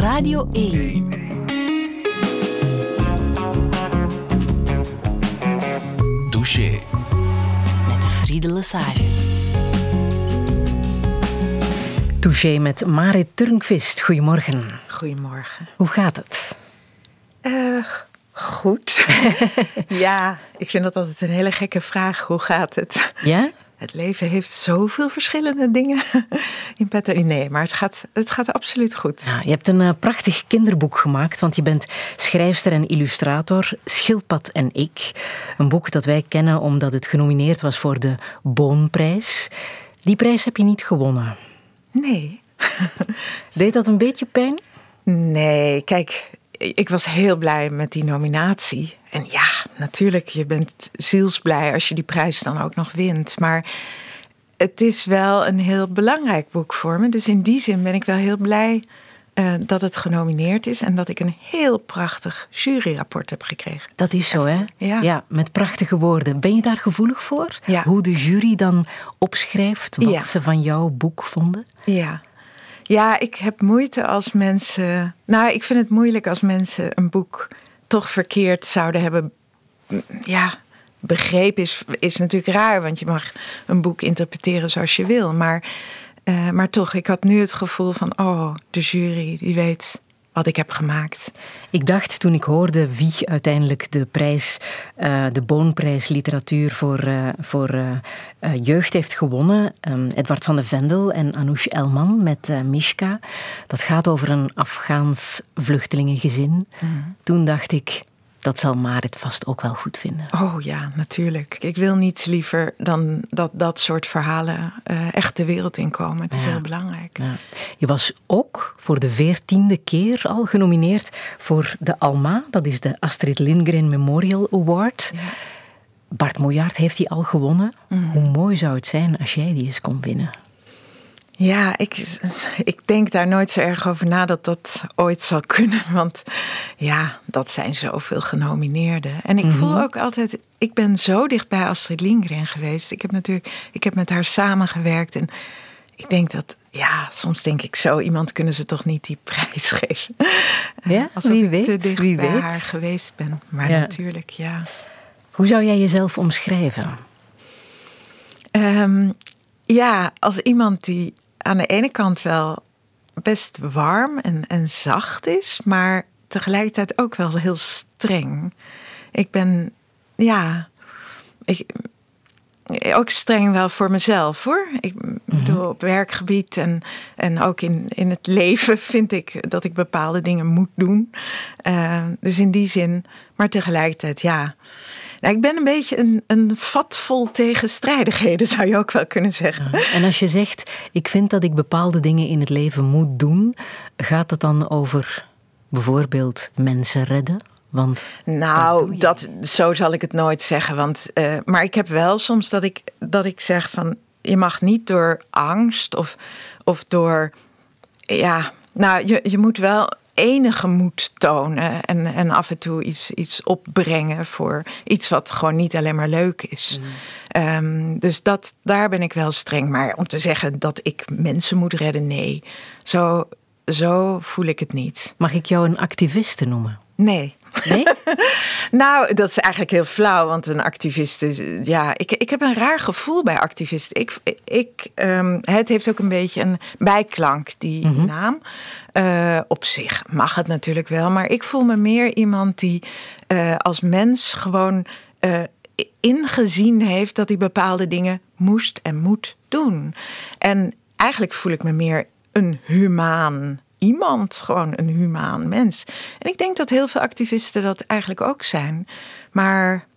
Radio 1. Douche. Met Friede Lesage. Touché met Marit Turnquist. Goedemorgen. Goedemorgen. Hoe gaat het? Uh, goed. ja, ik vind dat altijd een hele gekke vraag. Hoe gaat het? Ja? Het leven heeft zoveel verschillende dingen in petto. Nee, maar het gaat, het gaat absoluut goed. Ja, je hebt een uh, prachtig kinderboek gemaakt, want je bent schrijfster en illustrator. Schildpad en ik. Een boek dat wij kennen omdat het genomineerd was voor de Boonprijs. Die prijs heb je niet gewonnen. Nee. Deed dat een beetje pijn? Nee, kijk, ik was heel blij met die nominatie. En ja, natuurlijk, je bent zielsblij als je die prijs dan ook nog wint. Maar het is wel een heel belangrijk boek voor me. Dus in die zin ben ik wel heel blij uh, dat het genomineerd is en dat ik een heel prachtig juryrapport heb gekregen. Dat is zo, hè? Ja. ja met prachtige woorden. Ben je daar gevoelig voor? Ja. Hoe de jury dan opschrijft wat Ja. ze van jouw boek vonden? Ja. Ja, ik heb moeite als mensen. Nou, ik vind het moeilijk als mensen een boek toch verkeerd zouden hebben. Ja, begrepen is, is natuurlijk raar, want je mag een boek interpreteren zoals je wil. Maar, uh, maar toch, ik had nu het gevoel van: oh, de jury, die weet wat ik heb gemaakt. Ik dacht toen ik hoorde wie uiteindelijk de prijs, uh, de Boonprijs Literatuur voor, uh, voor uh, jeugd heeft gewonnen. Um, Edward van de Vendel en Anoush Elman met Mishka. Dat gaat over een Afghaans vluchtelingengezin. Mm. Toen dacht ik, dat zal Marit vast ook wel goed vinden. Oh ja, natuurlijk. Ik wil niets liever dan dat dat soort verhalen uh, echt de wereld inkomen. Het is Ja. heel belangrijk. Ja. Je was ook voor de veertiende keer al genomineerd voor de ALMA. Dat is de Astrid Lindgren Memorial Award. Ja. Bart Moejaert heeft die al gewonnen. Hoe mooi zou het zijn als jij die eens kon winnen? Ja, ik, ik denk daar nooit zo erg over na dat dat ooit zal kunnen. Want ja, dat zijn zoveel genomineerden. En ik voel ook altijd, ik ben zo dicht bij Astrid Lindgren geweest. Ik heb natuurlijk, ik heb met haar samengewerkt. En ik denk dat, ja, soms denk ik zo, iemand kunnen ze toch niet die prijs geven. Ja, Alsof wie ik weet, te dicht wie bij weet. haar geweest ben. Maar Ja. natuurlijk, ja. Hoe zou jij jezelf omschrijven? Ehm, ja, als iemand die aan de ene kant wel best warm en, en zacht is, maar tegelijkertijd ook wel heel streng. Ik ben, ja, ik, ook streng wel voor mezelf hoor. Ik bedoel, op werkgebied en, en ook in, in het leven vind ik dat ik bepaalde dingen moet doen. Eh, dus in die zin, maar tegelijkertijd ja. Nou, ik ben een beetje een, een vat vol tegenstrijdigheden, zou je ook wel kunnen zeggen. En als je zegt, ik vind dat ik bepaalde dingen in het leven moet doen, gaat het dan over bijvoorbeeld mensen redden? Want Nou, dat, zo zal ik het nooit zeggen. Want, eh, maar ik heb wel soms dat ik, dat ik zeg van... je mag niet door angst of, of door... Ja, nou, je, je moet wel enige moed tonen... en, en af en toe iets, iets opbrengen voor iets wat gewoon niet alleen maar leuk is. Ehm, dus dat, daar ben ik wel streng. Maar om te zeggen dat ik mensen moet redden, nee. Zo, zo voel ik het niet. mag ik jou een activiste noemen? Nee. Nee? Nou, dat is eigenlijk heel flauw, want een activist is. Ja, ik, ik heb een raar gevoel bij activisten. Ik, ik, ehm, het heeft ook een beetje een bijklank, die naam. Eh, op zich mag het natuurlijk wel, maar ik voel me meer iemand die eh, als mens gewoon eh, ingezien heeft dat hij bepaalde dingen moest en moet doen. En eigenlijk voel ik me meer een humaan iemand, gewoon een humaan mens. En ik denk dat heel veel activisten dat eigenlijk ook zijn. Maar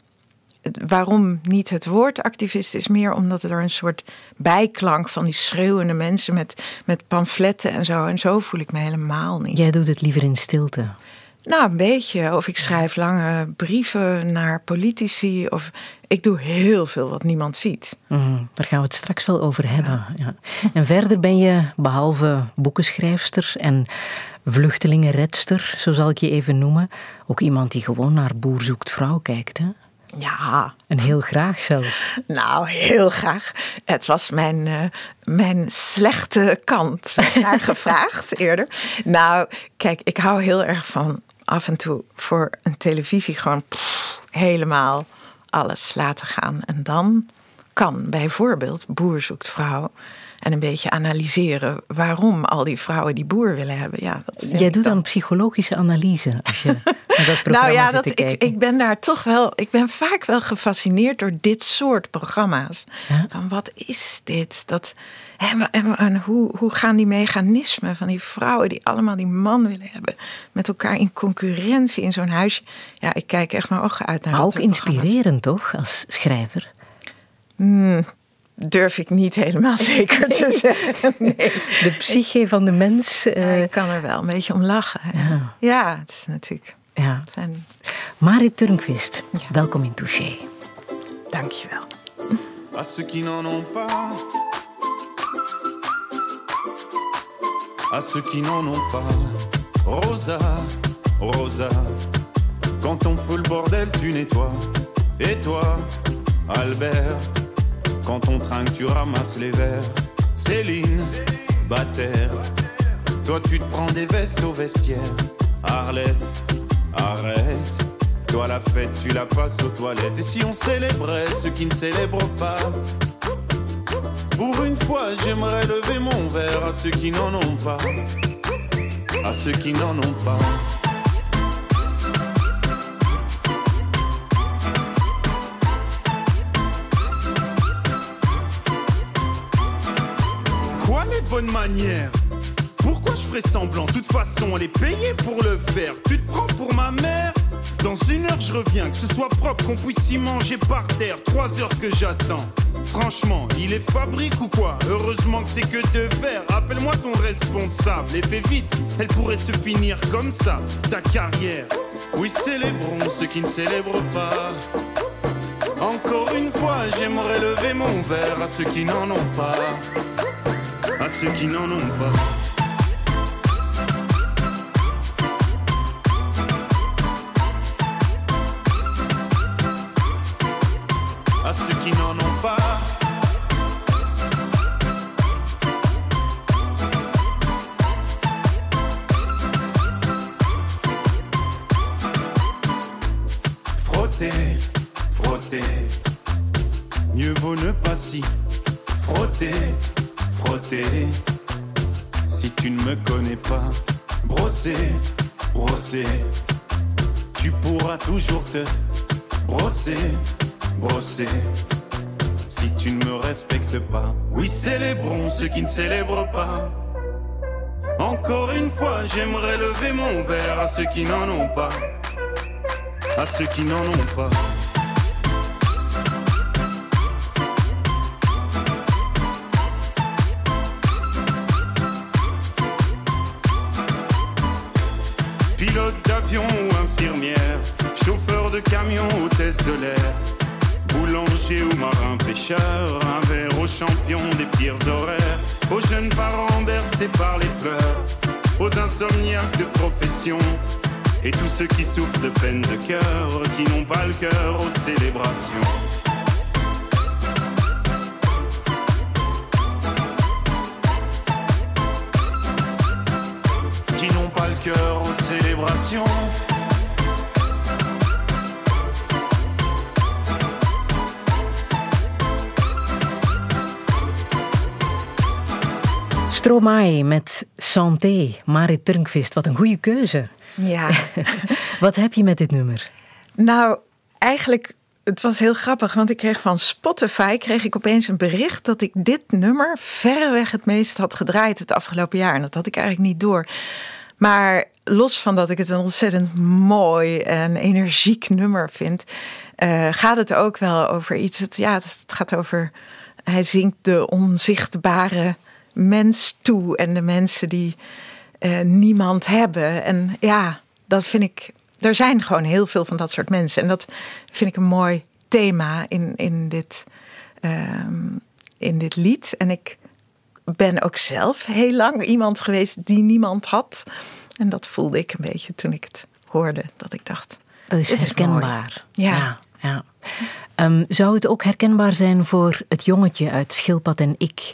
waarom niet het woord activist is meer omdat er een soort bijklank van die schreeuwende mensen met, met pamfletten en zo. En zo voel ik me helemaal niet. Jij doet het liever in stilte. Nou, een beetje. Of ik schrijf lange brieven naar politici. Of ik doe heel veel wat niemand ziet. Mm, daar gaan we het straks wel over hebben. Ja. En verder ben je, behalve boekenschrijfster en vluchtelingenredster, zo zal ik je even noemen, ook iemand die gewoon naar Boer zoekt vrouw kijkt. Hè? Ja. En heel graag zelfs. Nou, heel graag. Het was mijn, uh, mijn slechte kant naar gevraagd eerder. Nou, kijk, ik hou heel erg van af en toe voor een televisie gewoon pff, helemaal alles laten gaan. En dan kan bijvoorbeeld Boer zoekt vrouw en een beetje analyseren waarom al die vrouwen die boer willen hebben. Ja, dat Jij doet dan psychologische analyse als je naar dat programma nou ja, zit dat, te ik, ik ben daar toch wel, ik ben vaak wel gefascineerd door dit soort programma's. Ja? Van wat is dit? Dat, en, en, en hoe, hoe gaan die mechanismen van die vrouwen die allemaal die man willen hebben, met elkaar in concurrentie in zo'n huisje? Ja, ik kijk echt mijn ogen uit naar maar ook inspirerend toch, als schrijver? Hmm, durf ik niet helemaal zeker te zeggen. Nee. De psyche van de mens. eh, Ja, ik kan er wel een beetje om lachen. Ja. Ja, het is natuurlijk. ja. het Zijn, Marit Turnquist, welkom in Touché. dankjewel. à ceux qui n'en ont pas, à ceux qui n'en ont pas. Rosa, Rosa, quand on fout le bordel, tu nettoies. Et toi, Albert, quand on trinque, tu ramasses les verres. Céline, Bataire, toi tu te prends des vestes au vestiaire. Arlette, arrête. Toi la fête, tu la passes aux toilettes. Et si on célébrait ceux qui ne célèbrent pas? Pour une fois, j'aimerais lever mon verre à ceux qui n'en ont pas. À ceux qui n'en ont pas. Quoi les bonnes manières? Pourquoi je ferais semblant? De toute façon, elle est payée pour le faire. Tu te prends pour ma mère? Dans une heure, je reviens. Que ce soit propre, qu'on puisse y manger par terre. Trois heures que j'attends. Franchement, il est fabrique ou quoi? Heureusement que c'est que de verre. Appelle-moi ton responsable et fais vite. Elle pourrait se finir comme ça, ta carrière. Oui, célébrons ceux qui ne célèbrent pas. Encore une fois, j'aimerais lever mon verre à ceux qui n'en ont pas à ceux qui n'en ont pas. Célèbrent pas. Encore une fois, j'aimerais lever mon verre à ceux qui n'en ont pas. À ceux qui n'en ont pas. Pilote d'avion ou infirmière, chauffeur de camion, hôtesse de l'air, boulanger ou marin pêcheur, un verre aux champions des pires horaires, aux jeunes parents bercés par les pleurs, aux insomniaques de profession, et tous ceux qui souffrent de peine de cœur, qui n'ont pas le cœur aux célébrations. Qui n'ont pas le cœur aux célébrations. Stromae met Santé, Marit Turnquist. Wat een goede keuze. Ja. Wat heb je met dit nummer? Nou, eigenlijk, het was heel grappig, want ik kreeg van Spotify kreeg ik opeens een bericht dat ik dit nummer verreweg het meest had gedraaid het afgelopen jaar. En dat had ik eigenlijk niet door. Maar los van dat ik het een ontzettend mooi en energiek nummer vind, eh, gaat het ook wel over iets. Het, ja, het gaat over. Hij zingt de onzichtbare mens toe en de mensen die eh, niemand hebben. En ja, dat vind ik. Er zijn gewoon heel veel van dat soort mensen. En dat vind ik een mooi thema in, in, dit, ehm, in dit lied. En ik ben ook zelf heel lang iemand geweest die niemand had. En dat voelde ik een beetje toen ik het hoorde. Dat ik dacht, Dat is herkenbaar. Ja. ja. ja. Ehm, zou het ook herkenbaar zijn voor het jongetje uit Schilpad en ik,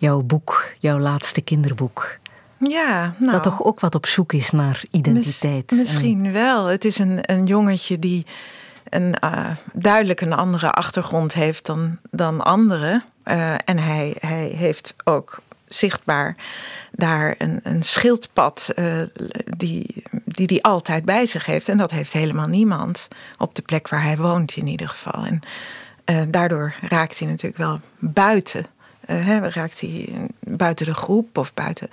jouw boek, jouw laatste kinderboek? Ja, nou, dat toch ook wat op zoek is naar identiteit. misschien wel. Het is een, een jongetje die een, uh, duidelijk een andere achtergrond heeft dan, dan anderen. Uh, en hij, hij heeft ook zichtbaar daar een, een schildpad uh, die, die hij altijd bij zich heeft. En dat heeft helemaal niemand op de plek waar hij woont in ieder geval. En daardoor raakt hij natuurlijk wel buiten uh, raakt hij buiten de groep of buiten.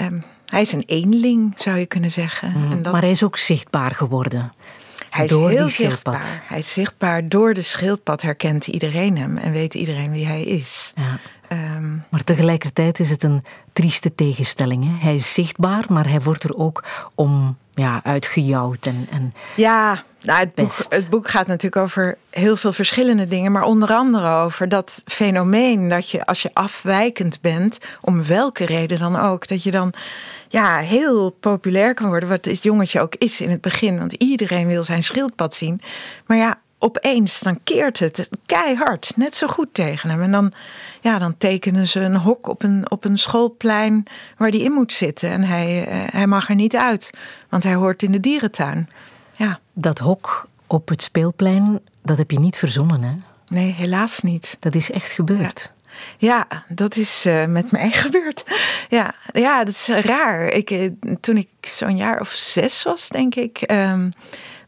Um, hij is een eenling, zou je kunnen zeggen. Mm, en dat... Maar hij is ook zichtbaar geworden. Hij is door heel zichtbaar. Hij is zichtbaar. Door de schildpad herkent iedereen hem en weet iedereen wie hij is. Ja. Um, maar tegelijkertijd is het een trieste tegenstelling. Hè? Hij is zichtbaar, maar hij wordt er ook om ja, uitgejouwd. En, en ja, nou, het, boek, het boek gaat natuurlijk over heel veel verschillende dingen, maar onder andere over dat fenomeen dat je als je afwijkend bent, om welke reden dan ook, dat je dan ja, heel populair kan worden, wat dit jongetje ook is in het begin, want iedereen wil zijn schildpad zien. Maar ja, opeens dan keert het keihard, net zo goed tegen hem. En dan, ja, dan tekenen ze een hok op een, op een schoolplein waar hij in moet zitten. En hij, eh, hij mag er niet uit, want hij hoort in de dierentuin. Ja. Dat hok op het speelplein, dat heb je niet verzonnen, hè? Nee, helaas niet. Dat is echt gebeurd. Ja. dat is uh, met mij gebeurd. Ja, ja, dat is raar. Ik, eh, toen ik zo'n jaar of zes was, denk ik. Um,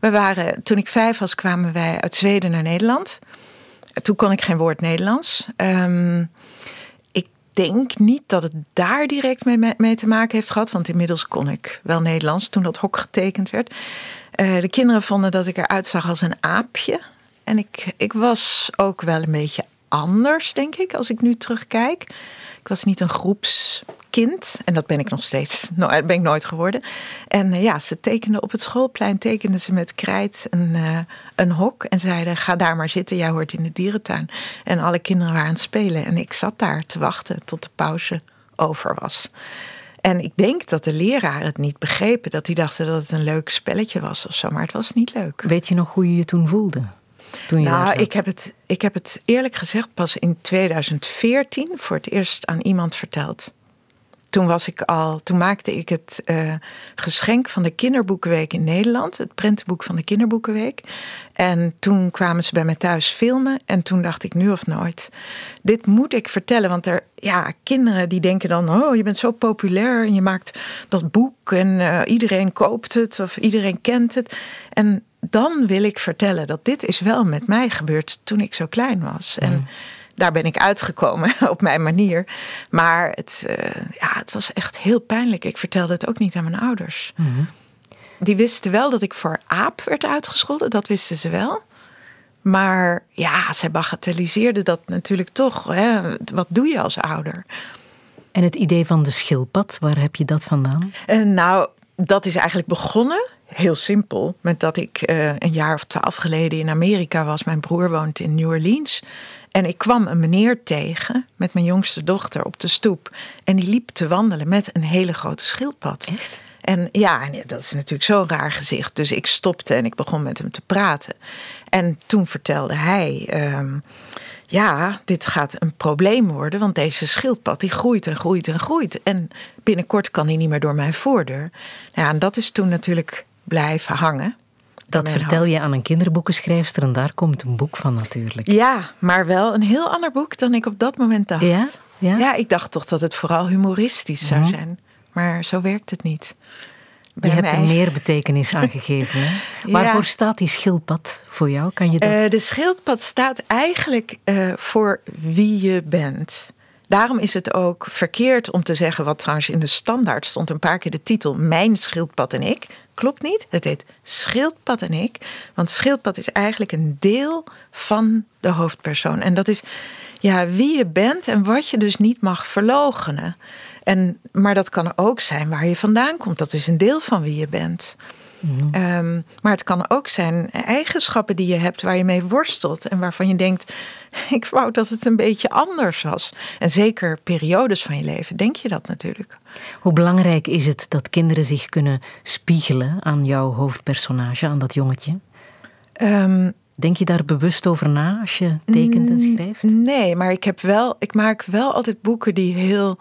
we waren, toen ik vijf was, kwamen wij uit Zweden naar Nederland. Toen kon ik geen woord Nederlands. Um, ik denk niet dat het daar direct mee, mee, te maken heeft gehad. Want inmiddels kon ik wel Nederlands toen dat hok getekend werd. Uh, de kinderen vonden dat ik eruit zag als een aapje. En ik, ik was ook wel een beetje anders, denk ik, als ik nu terugkijk. Ik was niet een groepskind. En dat ben ik nog steeds. No, ben ik nooit geworden. En uh, ja, ze tekenden op het schoolplein tekenden ze met krijt een, uh, een hok. En zeiden: Ga daar maar zitten, jij hoort in de dierentuin. En alle kinderen waren aan het spelen. En ik zat daar te wachten tot de pauze over was. En ik denk dat de leraren het niet begrepen. Dat die dachten dat het een leuk spelletje was of zo. Maar het was niet leuk. Weet je nog hoe je je toen voelde? nou, ik heb, het, ik heb het eerlijk gezegd pas in 2014 voor het eerst aan iemand verteld. Toen, was ik al, toen maakte ik het uh, geschenk van de Kinderboekenweek in Nederland, het prentenboek van de Kinderboekenweek. En toen kwamen ze bij mij thuis filmen en toen dacht ik nu of nooit. Dit moet ik vertellen, want er, ja, kinderen die denken dan, oh je bent zo populair en je maakt dat boek en uh, iedereen koopt het of iedereen kent het. En dan wil ik vertellen dat dit is wel met mij gebeurd toen ik zo klein was. En mm. Daar ben ik uitgekomen op mijn manier. Maar het, uh, ja, het was echt heel pijnlijk. Ik vertelde het ook niet aan mijn ouders. Mm. Die wisten wel dat ik voor aap werd uitgescholden. Dat wisten ze wel. Maar ja, zij bagatelliseerden dat natuurlijk toch. Hè? Wat doe je als ouder? En het idee van de schildpad, waar heb je dat vandaan? Uh, nou, dat is eigenlijk begonnen heel simpel. Met dat ik uh, een jaar of twaalf geleden in Amerika was. Mijn broer woont in New Orleans. En ik kwam een meneer tegen met mijn jongste dochter op de stoep. En die liep te wandelen met een hele grote schildpad. Echt? En ja, dat is natuurlijk zo'n raar gezicht. Dus ik stopte en ik begon met hem te praten. En toen vertelde hij: um, Ja, dit gaat een probleem worden. Want deze schildpad die groeit en groeit en groeit. En binnenkort kan hij niet meer door mijn voordeur. Ja, en dat is toen natuurlijk blijven hangen. Dat vertel je aan een kinderboekenschrijfster en daar komt een boek van natuurlijk. Ja, maar wel een heel ander boek dan ik op dat moment dacht. Ja? Ja, ja ik dacht toch dat het vooral humoristisch zou mhm. zijn. Maar zo werkt het niet. je hebt er meer betekenis aan gegeven. Hè? Waarvoor staat die schildpad voor jou? Kan je dat... Uh, de schildpad staat eigenlijk uh, voor wie je bent. Daarom is het ook verkeerd om te zeggen, wat trouwens in de standaard stond een paar keer de titel Mijn schildpad en ik. Klopt niet. Het heet Schildpad en ik. Want schildpad is eigenlijk een deel van de hoofdpersoon. En dat is ja, wie je bent en wat je dus niet mag verlogenen. En, maar dat kan ook zijn waar je vandaan komt. Dat is een deel van wie je bent. Ehm, maar het kan ook zijn eigenschappen die je hebt waar je mee worstelt en waarvan je denkt: ik wou dat het een beetje anders was. En zeker periodes van je leven denk je dat natuurlijk. Hoe belangrijk is het dat kinderen zich kunnen spiegelen aan jouw hoofdpersonage, aan dat jongetje? Um, Denk je daar bewust over na als je tekent en schrijft? Nee, maar ik, heb wel, ik maak wel altijd boeken die heel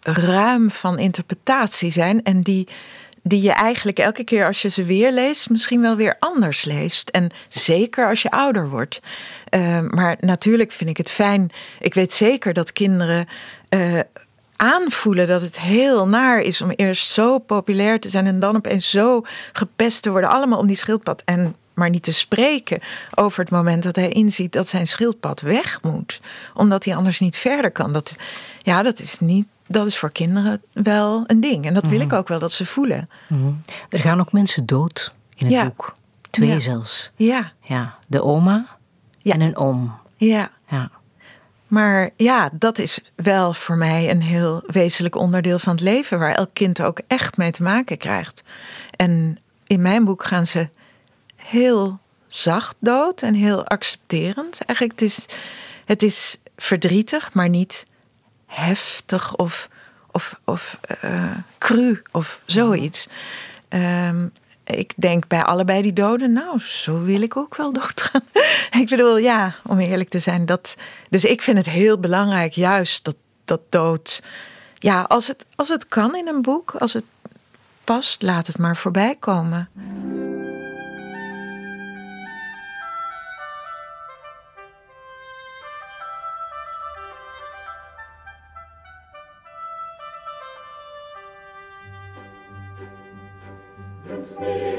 ruim van interpretatie zijn. En die, die je eigenlijk elke keer als je ze weer leest, misschien wel weer anders leest. En zeker als je ouder wordt. Uh, maar natuurlijk vind ik het fijn. Ik weet zeker dat kinderen. Uh, aanvoelen dat het heel naar is om eerst zo populair te zijn en dan opeens zo gepest te worden, allemaal om die schildpad. En maar niet te spreken over het moment dat hij inziet dat zijn schildpad weg moet, omdat hij anders niet verder kan. Dat, ja, dat is niet. Dat is voor kinderen wel een ding. En dat wil ik mhm. ook wel dat ze voelen. Mhm. Er gaan ook mensen dood in het boek. Twee zelfs. Ja. ja. De oma en een oom. Ja. ja. Maar ja, dat is wel voor mij een heel wezenlijk onderdeel van het leven, waar elk kind ook echt mee te maken krijgt. En in mijn boek gaan ze heel zacht dood en heel accepterend. Eigenlijk, het is, het is verdrietig, maar niet heftig of, of, of uh, cru of zoiets. Um, ik denk bij allebei die doden, nou, zo wil ik ook wel doodgaan. ik bedoel, ja, om eerlijk te zijn, dat. Dus ik vind het heel belangrijk, juist dat, dat dood. Ja, als het, als het kan in een boek, als het past, laat het maar voorbij komen. me.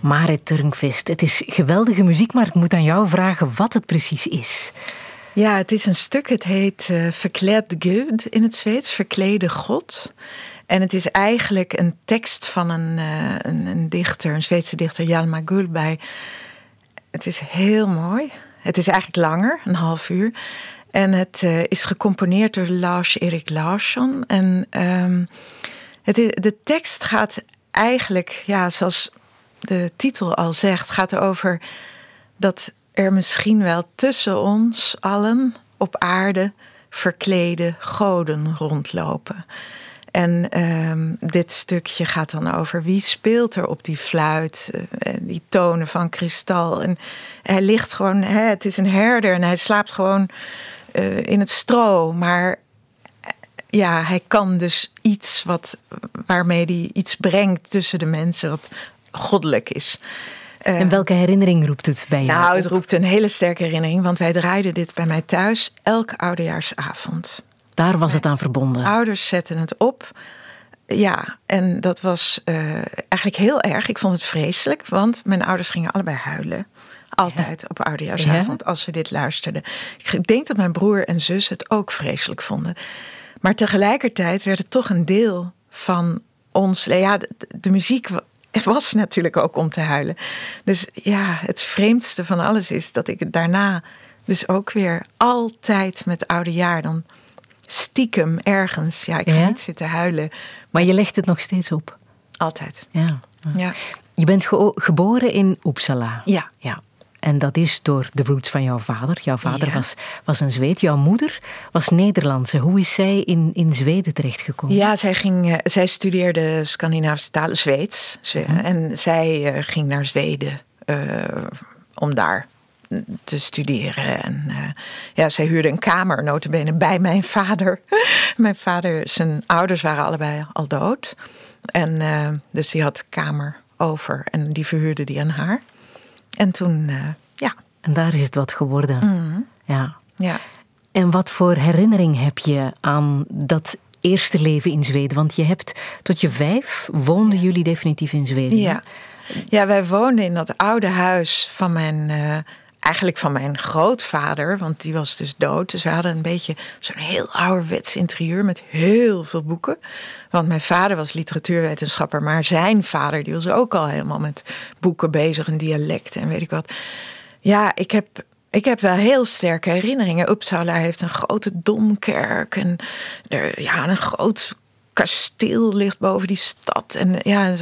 Marit Turnquist, het is geweldige muziek, maar ik moet aan jou vragen wat het precies is. Ja, het is een stuk, het heet uh, Verkleed Gud in het Zweeds, Verklede God. En het is eigenlijk een tekst van een, uh, een, een, dichter, een Zweedse dichter, Hjalmar Gullberg. Het is heel mooi. Het is eigenlijk langer, een half uur. En het uh, is gecomponeerd door Lars-Erik Larsson. En um, het is, de tekst gaat eigenlijk, ja, zoals de titel al zegt, gaat over dat er misschien wel tussen ons allen op aarde verklede goden rondlopen. En um, dit stukje gaat dan over wie speelt er op die fluit, uh, die tonen van kristal. En hij ligt gewoon, hè, het is een herder en hij slaapt gewoon uh, in het stro. Maar ja, hij kan dus iets wat, waarmee hij iets brengt tussen de mensen, wat goddelijk is. En welke herinnering roept het bij jou? Nou, het roept een hele sterke herinnering, want wij draaiden dit bij mij thuis elke oudejaarsavond. Daar was het aan verbonden. Ouders zetten het op. Ja, en dat was uh, eigenlijk heel erg. Ik vond het vreselijk, want mijn ouders gingen allebei huilen. Altijd ja. op oudejaarsavond ja. als ze dit luisterden. Ik denk dat mijn broer en zus het ook vreselijk vonden. Maar tegelijkertijd werd het toch een deel van ons. Ja, de, de muziek was natuurlijk ook om te huilen. Dus ja, het vreemdste van alles is dat ik het daarna dus ook weer altijd met oude jaar dan stiekem ergens. Ja, ik ga Ja? niet zitten huilen. Maar je legt het nog steeds op. Altijd. Ja. Ja. Je bent ge- geboren in Uppsala. Ja. ja. En dat is door de roots van jouw vader. Jouw vader Ja. was, was een Zweed. Jouw moeder was Nederlandse. Hoe is zij in, in Zweden terechtgekomen? Ja, zij, ging, eh, zij studeerde Scandinavische talen, Zweeds. Zwe- En zij eh, ging naar Zweden eh, om daar te studeren. En eh, ja, zij huurde een kamer, notabene, bij mijn vader. mijn vader, zijn ouders waren allebei al dood. En eh, dus die had kamer over en die verhuurde die aan haar. En toen, eh, ja, En daar is het wat geworden. Mhm. Ja. ja. En wat voor herinnering heb je aan dat eerste leven in Zweden? Want je hebt tot je vijf woonden jullie definitief in Zweden. Ja. ja, wij woonden in dat oude huis van mijn, eigenlijk van mijn grootvader, want die was dus dood. Dus we hadden een beetje zo'n heel ouderwets interieur met heel veel boeken. Want mijn vader was literatuurwetenschapper, maar zijn vader die was ook al helemaal met boeken bezig en dialecten en weet ik wat. Ja, ik heb, ik heb wel heel sterke herinneringen. Uppsala heeft een grote domkerk en er, ja, een groot kasteel ligt boven die stad. En ja,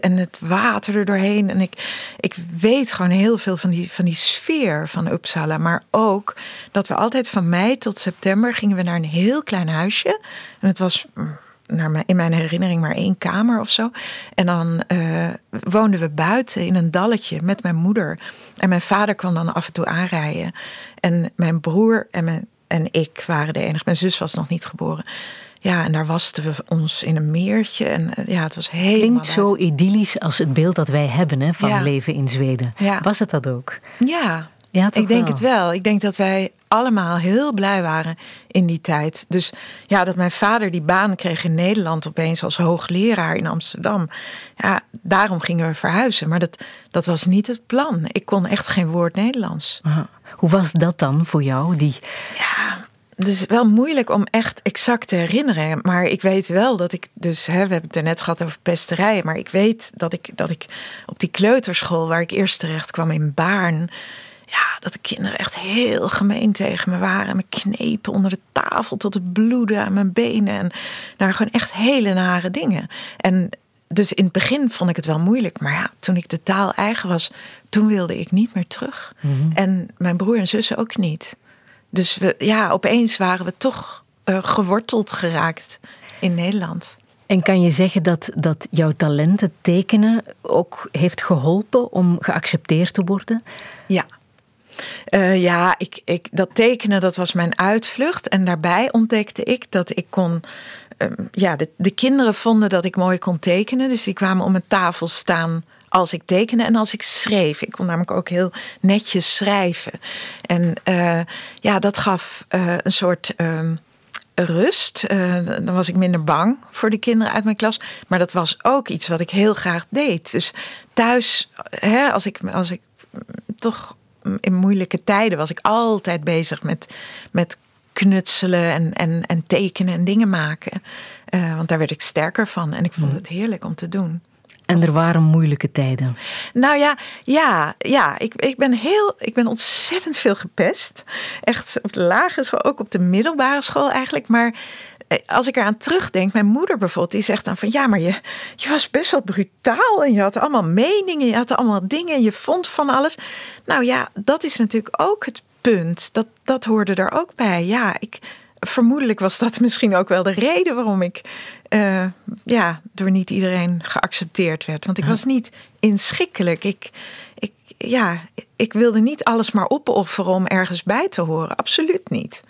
en het water er doorheen. En ik, ik weet gewoon heel veel van die, van die sfeer van Uppsala. Maar ook dat we altijd van mei tot september gingen we naar een heel klein huisje. En het was mm, naar mijn, in mijn herinnering maar één kamer of zo. En dan eh, woonden we buiten in een dalletje met mijn moeder. En mijn vader kwam dan af en toe aanrijden. En mijn broer en, en ik waren de enige. Mijn zus was nog niet geboren. Ja, en daar wasten we ons in een meertje. En eh, ja, het was helemaal... Klinkt zo idyllisch als het beeld dat wij hebben hè, van Ja. leven in Zweden. Ja. Was het dat ook? Ja, Ja, ik denk wel. het wel. Ik denk dat wij allemaal heel blij waren in die tijd. Dus ja, dat mijn vader die baan kreeg in Nederland opeens als hoogleraar in Amsterdam. Ja, daarom gingen we verhuizen. Maar dat, dat was niet het plan. Ik kon echt geen woord Nederlands. Aha. Hoe was dat dan voor jou? Die... Ja, het is wel moeilijk om echt exact te herinneren. Maar ik weet wel dat ik dus, hè, we hebben het er net gehad over pesterijen. Maar ik weet dat ik, dat ik op die kleuterschool waar ik eerst terecht kwam in Baarn. Ja, dat de kinderen echt heel gemeen tegen me waren. Me knepen onder de tafel tot het bloeden aan mijn benen. En daar gewoon echt hele nare dingen. En dus in het begin vond ik het wel moeilijk. Maar ja, toen ik de taal eigen was, toen wilde ik niet meer terug. En mijn broer en zussen ook niet. Dus we, ja, opeens waren we toch eh, geworteld geraakt in Nederland. En kan je zeggen dat, dat jouw talent, het tekenen, ook heeft geholpen om geaccepteerd te worden? Ja. Eh, ja, ik, ik, dat tekenen dat was mijn uitvlucht. En daarbij ontdekte ik dat ik kon. ehm, ja, de, de kinderen vonden dat ik mooi kon tekenen. Dus die kwamen om een tafel staan als ik tekende en als ik schreef. Ik kon namelijk ook heel netjes schrijven. En eh, ja, dat gaf eh, een soort. ehm, rust. Uh, dan was ik minder bang voor de kinderen uit mijn klas. Maar dat was ook iets wat ik heel graag deed. Dus thuis, hè, als, ik, als ik toch in moeilijke tijden was ik altijd bezig met, met knutselen en, en, en tekenen en dingen maken. Want daar werd ik sterker van en ik vond mhm. het heerlijk om te doen. En er waren moeilijke tijden. Nou ja, ja, ja. Ik, ik ben heel, ik ben ontzettend veel gepest. Echt op de lagere school, ook op de middelbare school eigenlijk. Maar eh, als ik eraan terugdenk, mijn moeder bijvoorbeeld, die zegt dan van ja, maar je, je was best wel brutaal en je had allemaal meningen, je had allemaal dingen, je vond van alles. Nou ja, dat is natuurlijk ook het punt. Dat, dat hoorde er ook bij. Ja, ik, vermoedelijk was dat misschien ook wel de reden waarom ik uh, ja, door niet iedereen geaccepteerd werd. Want ik was niet inschikkelijk. Ik, ik, ja, ik wilde niet alles maar opofferen om ergens bij te horen. Absoluut niet.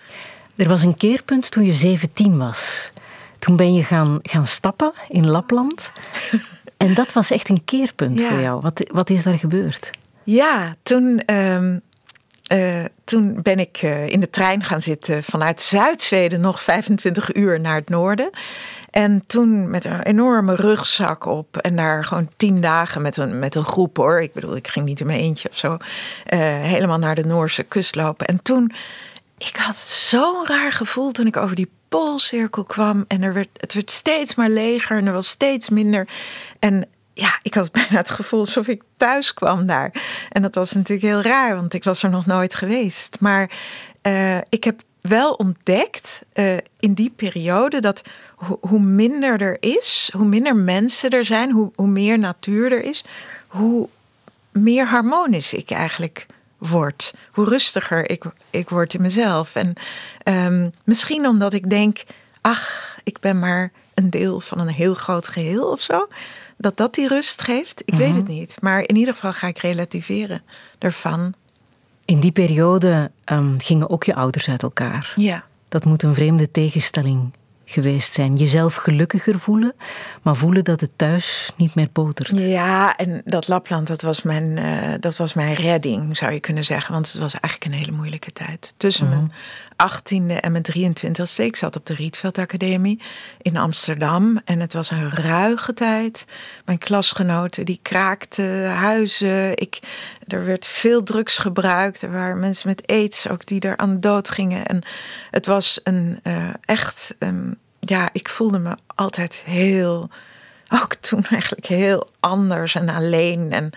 Er was een keerpunt toen je 17 was. Toen ben je gaan, gaan stappen in Lapland. en dat was echt een keerpunt voor jou. Wat, wat is daar gebeurd? Ja, toen. Uh, uh, toen ben ik uh, in de trein gaan zitten vanuit Zuid-Zweden nog 25 uur naar het noorden. En toen met een enorme rugzak op en daar gewoon tien dagen met een, met een groep hoor. Ik bedoel, ik ging niet in mijn eentje of zo. Uh, helemaal naar de Noorse kust lopen. En toen, ik had zo'n raar gevoel toen ik over die poolcirkel kwam. En er werd, het werd steeds maar leger en er was steeds minder. En ja, ik had bijna het gevoel alsof ik thuis kwam daar. En dat was natuurlijk heel raar, want ik was er nog nooit geweest. Maar uh, ik heb wel ontdekt uh, in die periode dat hoe minder er is, hoe minder mensen er zijn, hoe, hoe meer natuur er is, hoe meer harmonisch ik eigenlijk word. Hoe rustiger ik, ik word in mezelf. En um, misschien omdat ik denk, ach, ik ben maar een deel van een heel groot geheel of zo. Dat dat die rust geeft, ik weet mhm. het niet. Maar in ieder geval ga ik relativeren ervan. In die periode um, gingen ook je ouders uit elkaar. Ja. Dat moet een vreemde tegenstelling geweest zijn. Jezelf gelukkiger voelen, maar voelen dat het thuis niet meer potert. Ja, en dat Lapland, dat was mijn, uh, dat was mijn redding, zou je kunnen zeggen. Want het was eigenlijk een hele moeilijke tijd. Tussen mijn 18e en mijn 23e. Ik zat op de Rietveld Academie in Amsterdam. En het was een ruige tijd. Mijn klasgenoten, die kraakten huizen. Ik, er werd veel drugs gebruikt. Er waren mensen met aids ook die er aan dood gingen. En het was een uh, echt... Um, ja, ik voelde me altijd heel ook toen eigenlijk heel anders en alleen. En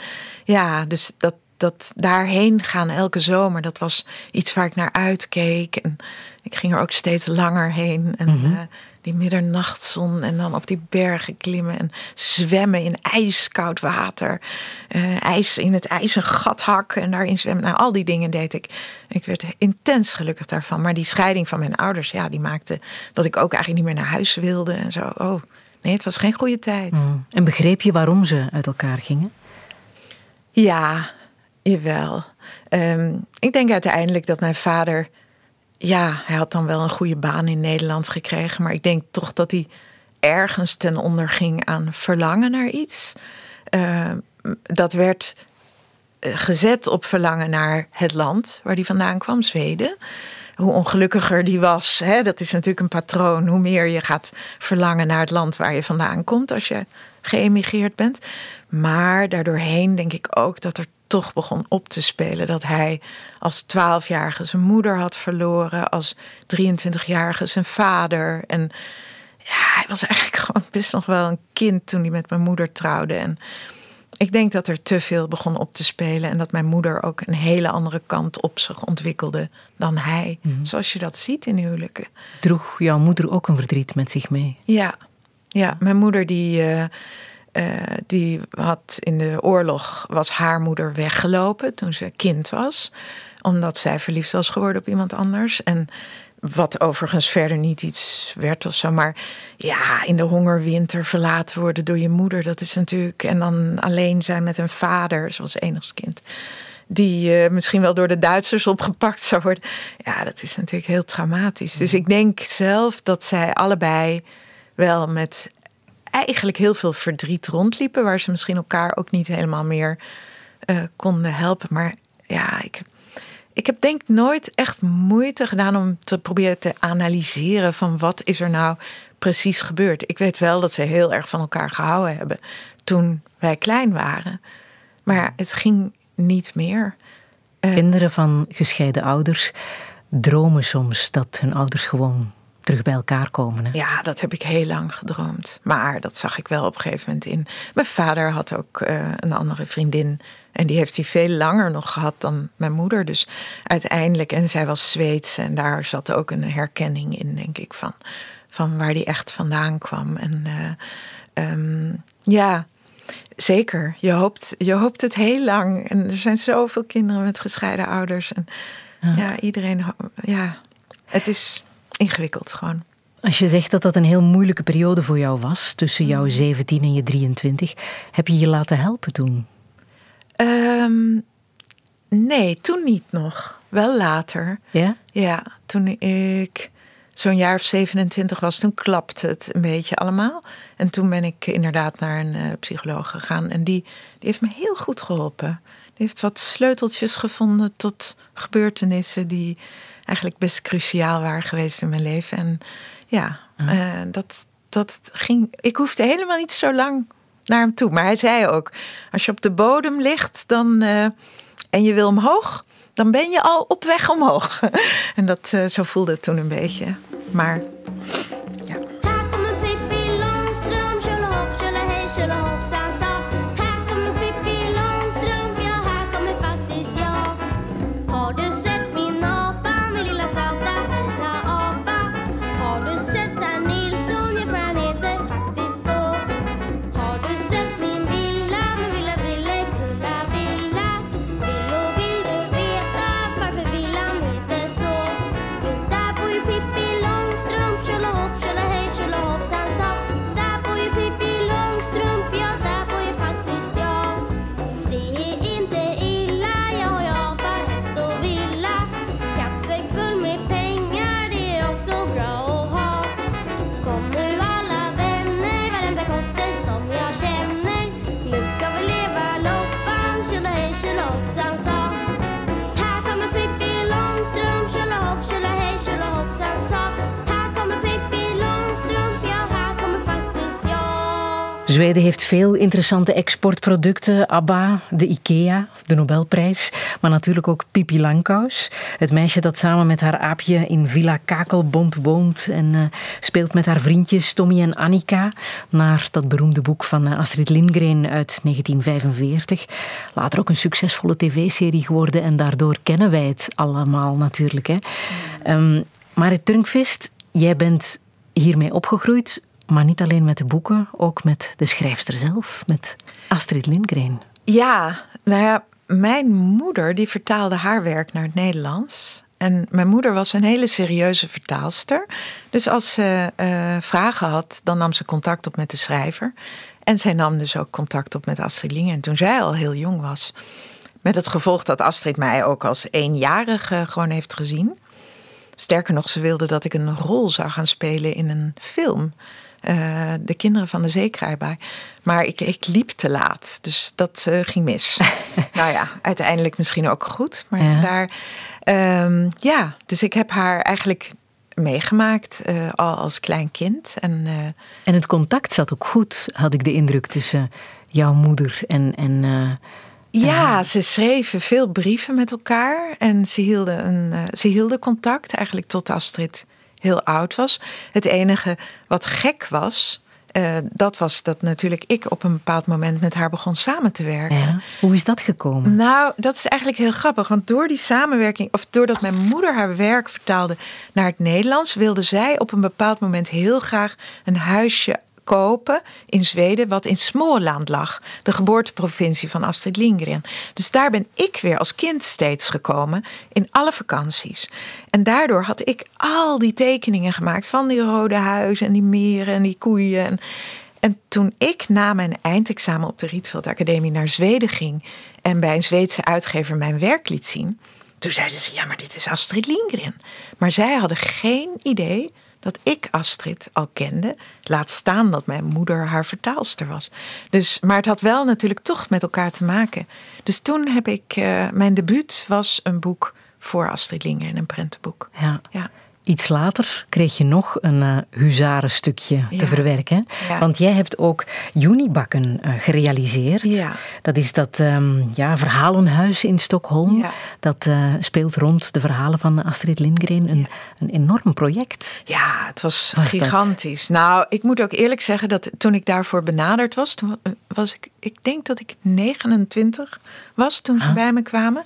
ja, dus dat, dat daarheen gaan elke zomer, dat was iets waar ik naar uitkeek. En ik ging er ook steeds langer heen. En mm -hmm. die middernachtzon en dan op die bergen klimmen en zwemmen in ijskoud water. Uh, ijs in het ijs een gat hakken en daarin zwemmen. Nou, al die dingen deed ik. Ik werd intens gelukkig daarvan. Maar die scheiding van mijn ouders, ja, die maakte dat ik ook eigenlijk niet meer naar huis wilde en zo. Oh, nee, het was geen goede tijd. Mm. En begreep je waarom ze uit elkaar gingen? Ja, Jawel. Um, ik denk uiteindelijk dat mijn vader. Ja, hij had dan wel een goede baan in Nederland gekregen. Maar ik denk toch dat hij ergens ten onder ging aan verlangen naar iets. Uh, dat werd eh, gezet op verlangen naar het land waar hij vandaan kwam, Zweden. Hoe ongelukkiger die was, hè, dat is natuurlijk een patroon. Hoe meer je gaat verlangen naar het land waar je vandaan komt als je geëmigreerd bent. Maar daardoorheen denk ik ook dat er toch begon op te spelen. Dat hij als twaalfjarige zijn moeder had verloren, als 23-jarige zijn vader. En ja, hij was eigenlijk gewoon best nog wel een kind toen hij met mijn moeder trouwde. En ik denk dat er te veel begon op te spelen en dat mijn moeder ook een hele andere kant op zich ontwikkelde dan hij. Mhm. Zoals je dat ziet in huwelijken. Droeg jouw moeder ook een verdriet met zich mee? Ja, ja mijn moeder die. Uh, uh, die had in de oorlog, was haar moeder weggelopen toen ze kind was. Omdat zij verliefd was geworden op iemand anders. En wat overigens verder niet iets werd of zo. Maar ja, in de hongerwinter verlaten worden door je moeder. Dat is natuurlijk. En dan alleen zijn met een vader, zoals enigskind. Die uh, misschien wel door de Duitsers opgepakt zou worden. Ja, dat is natuurlijk heel traumatisch. Dus ik denk zelf dat zij allebei wel met eigenlijk heel veel verdriet rondliepen, waar ze misschien elkaar ook niet helemaal meer uh, konden helpen. Maar ja, ik, ik heb denk nooit echt moeite gedaan om te proberen te analyseren van wat is er nou precies gebeurd. Ik weet wel dat ze heel erg van elkaar gehouden hebben toen wij klein waren. Maar het ging niet meer. Uh, Kinderen van gescheiden ouders dromen soms dat hun ouders gewoon terug bij elkaar komen. Hè? Ja, dat heb ik heel lang gedroomd. Maar dat zag ik wel op een gegeven moment in. Mijn vader had ook uh, een andere vriendin. En die heeft hij veel langer nog gehad dan mijn moeder. Dus uiteindelijk, en zij was Zweeds. En daar zat ook een herkenning in, denk ik, van, van waar die echt vandaan kwam. En uh, um, ja, zeker. Je hoopt, je hoopt het heel lang. En er zijn zoveel kinderen met gescheiden ouders. En ja, ja iedereen, ja, het is ingewikkeld gewoon. Als je zegt dat dat een heel moeilijke periode voor jou was, tussen jouw 17 en je 23, heb je je laten helpen toen? Um, nee, toen niet nog. Wel later. Ja? Ja, toen ik zo'n jaar of 27 was, toen klapte het een beetje allemaal. En toen ben ik inderdaad naar een uh, psycholoog gegaan. En die, die heeft me heel goed geholpen. Die heeft wat sleuteltjes gevonden tot gebeurtenissen die eigenlijk best cruciaal waren geweest in mijn leven. En ja, uh, dat, dat ging. Ik hoefde helemaal niet zo lang naar hem toe. Maar hij zei ook: als je op de bodem ligt dan, uh, en je wil omhoog, dan ben je al op weg omhoog. en dat, uh, zo voelde het toen een beetje. Maar ja. Zweden heeft veel interessante exportproducten. ABBA, de IKEA, de Nobelprijs. Maar natuurlijk ook Pipi Langkous. Het meisje dat samen met haar aapje in Villa Kakelbond woont. En uh, speelt met haar vriendjes Tommy en Annika. Naar dat beroemde boek van uh, Astrid Lindgren uit 1945. Later ook een succesvolle tv-serie geworden. En daardoor kennen wij het allemaal natuurlijk. Hè. Um, Marit Turnkvist, jij bent hiermee opgegroeid. Maar niet alleen met de boeken, ook met de schrijfster zelf, met Astrid Lindgren. Ja, nou ja, mijn moeder die vertaalde haar werk naar het Nederlands. En mijn moeder was een hele serieuze vertaalster. Dus als ze uh, vragen had, dan nam ze contact op met de schrijver. En zij nam dus ook contact op met Astrid Lindgren toen zij al heel jong was. Met het gevolg dat Astrid mij ook als eenjarige gewoon heeft gezien. Sterker nog, ze wilde dat ik een rol zou gaan spelen in een film. Uh, de kinderen van de zeekraaibaai. Maar ik, ik liep te laat, dus dat uh, ging mis. nou ja, uiteindelijk misschien ook goed. Maar ja. daar, um, ja, dus ik heb haar eigenlijk meegemaakt uh, al als klein kind. En, en het contact zat ook goed, had ik de indruk, tussen jouw moeder en. en ja, ze schreven veel brieven met elkaar en ze hielden, een, ze hielden contact eigenlijk tot Astrid heel oud was. Het enige wat gek was, uh, dat was dat natuurlijk ik op een bepaald moment met haar begon samen te werken. Ja. Hoe is dat gekomen? Nou, dat is eigenlijk heel grappig. Want door die samenwerking, of doordat mijn moeder haar werk vertaalde naar het Nederlands, wilde zij op een bepaald moment heel graag een huisje kopen in Zweden, wat in Småland lag, de geboorteprovincie van Astrid Lindgren. Dus daar ben ik weer als kind steeds gekomen in alle vakanties. En daardoor had ik al die tekeningen gemaakt van die rode huizen en die meren en die koeien. En, en toen ik na mijn eindexamen op de Rietveld Academie naar Zweden ging en bij een Zweedse uitgever mijn werk liet zien, toen zeiden ze: Ja, maar dit is Astrid Lindgren. Maar zij hadden geen idee dat ik Astrid al kende. Laat staan dat mijn moeder haar vertaalster was. Dus, maar het had wel natuurlijk toch met elkaar te maken. Dus toen heb ik, uh, mijn debuut was een boek voor Astrid Lindgren, een prentenboek. Ja. Ja. Iets later kreeg je nog een uh, huzarenstukje te verwerken. Ja. Want jij hebt ook Junibakken eh, gerealiseerd. Ja. Dat is dat ehm, ja, verhalenhuis in Stockholm. Ja. Dat eh, speelt rond de verhalen van Astrid Lindgren. Een, een enorm project. Ja, het was, Was dat? gigantisch. Nou, ik moet ook eerlijk zeggen dat toen ik daarvoor benaderd was, toen was ik, ik denk dat ik 29 was toen ze Ah. bij me kwamen.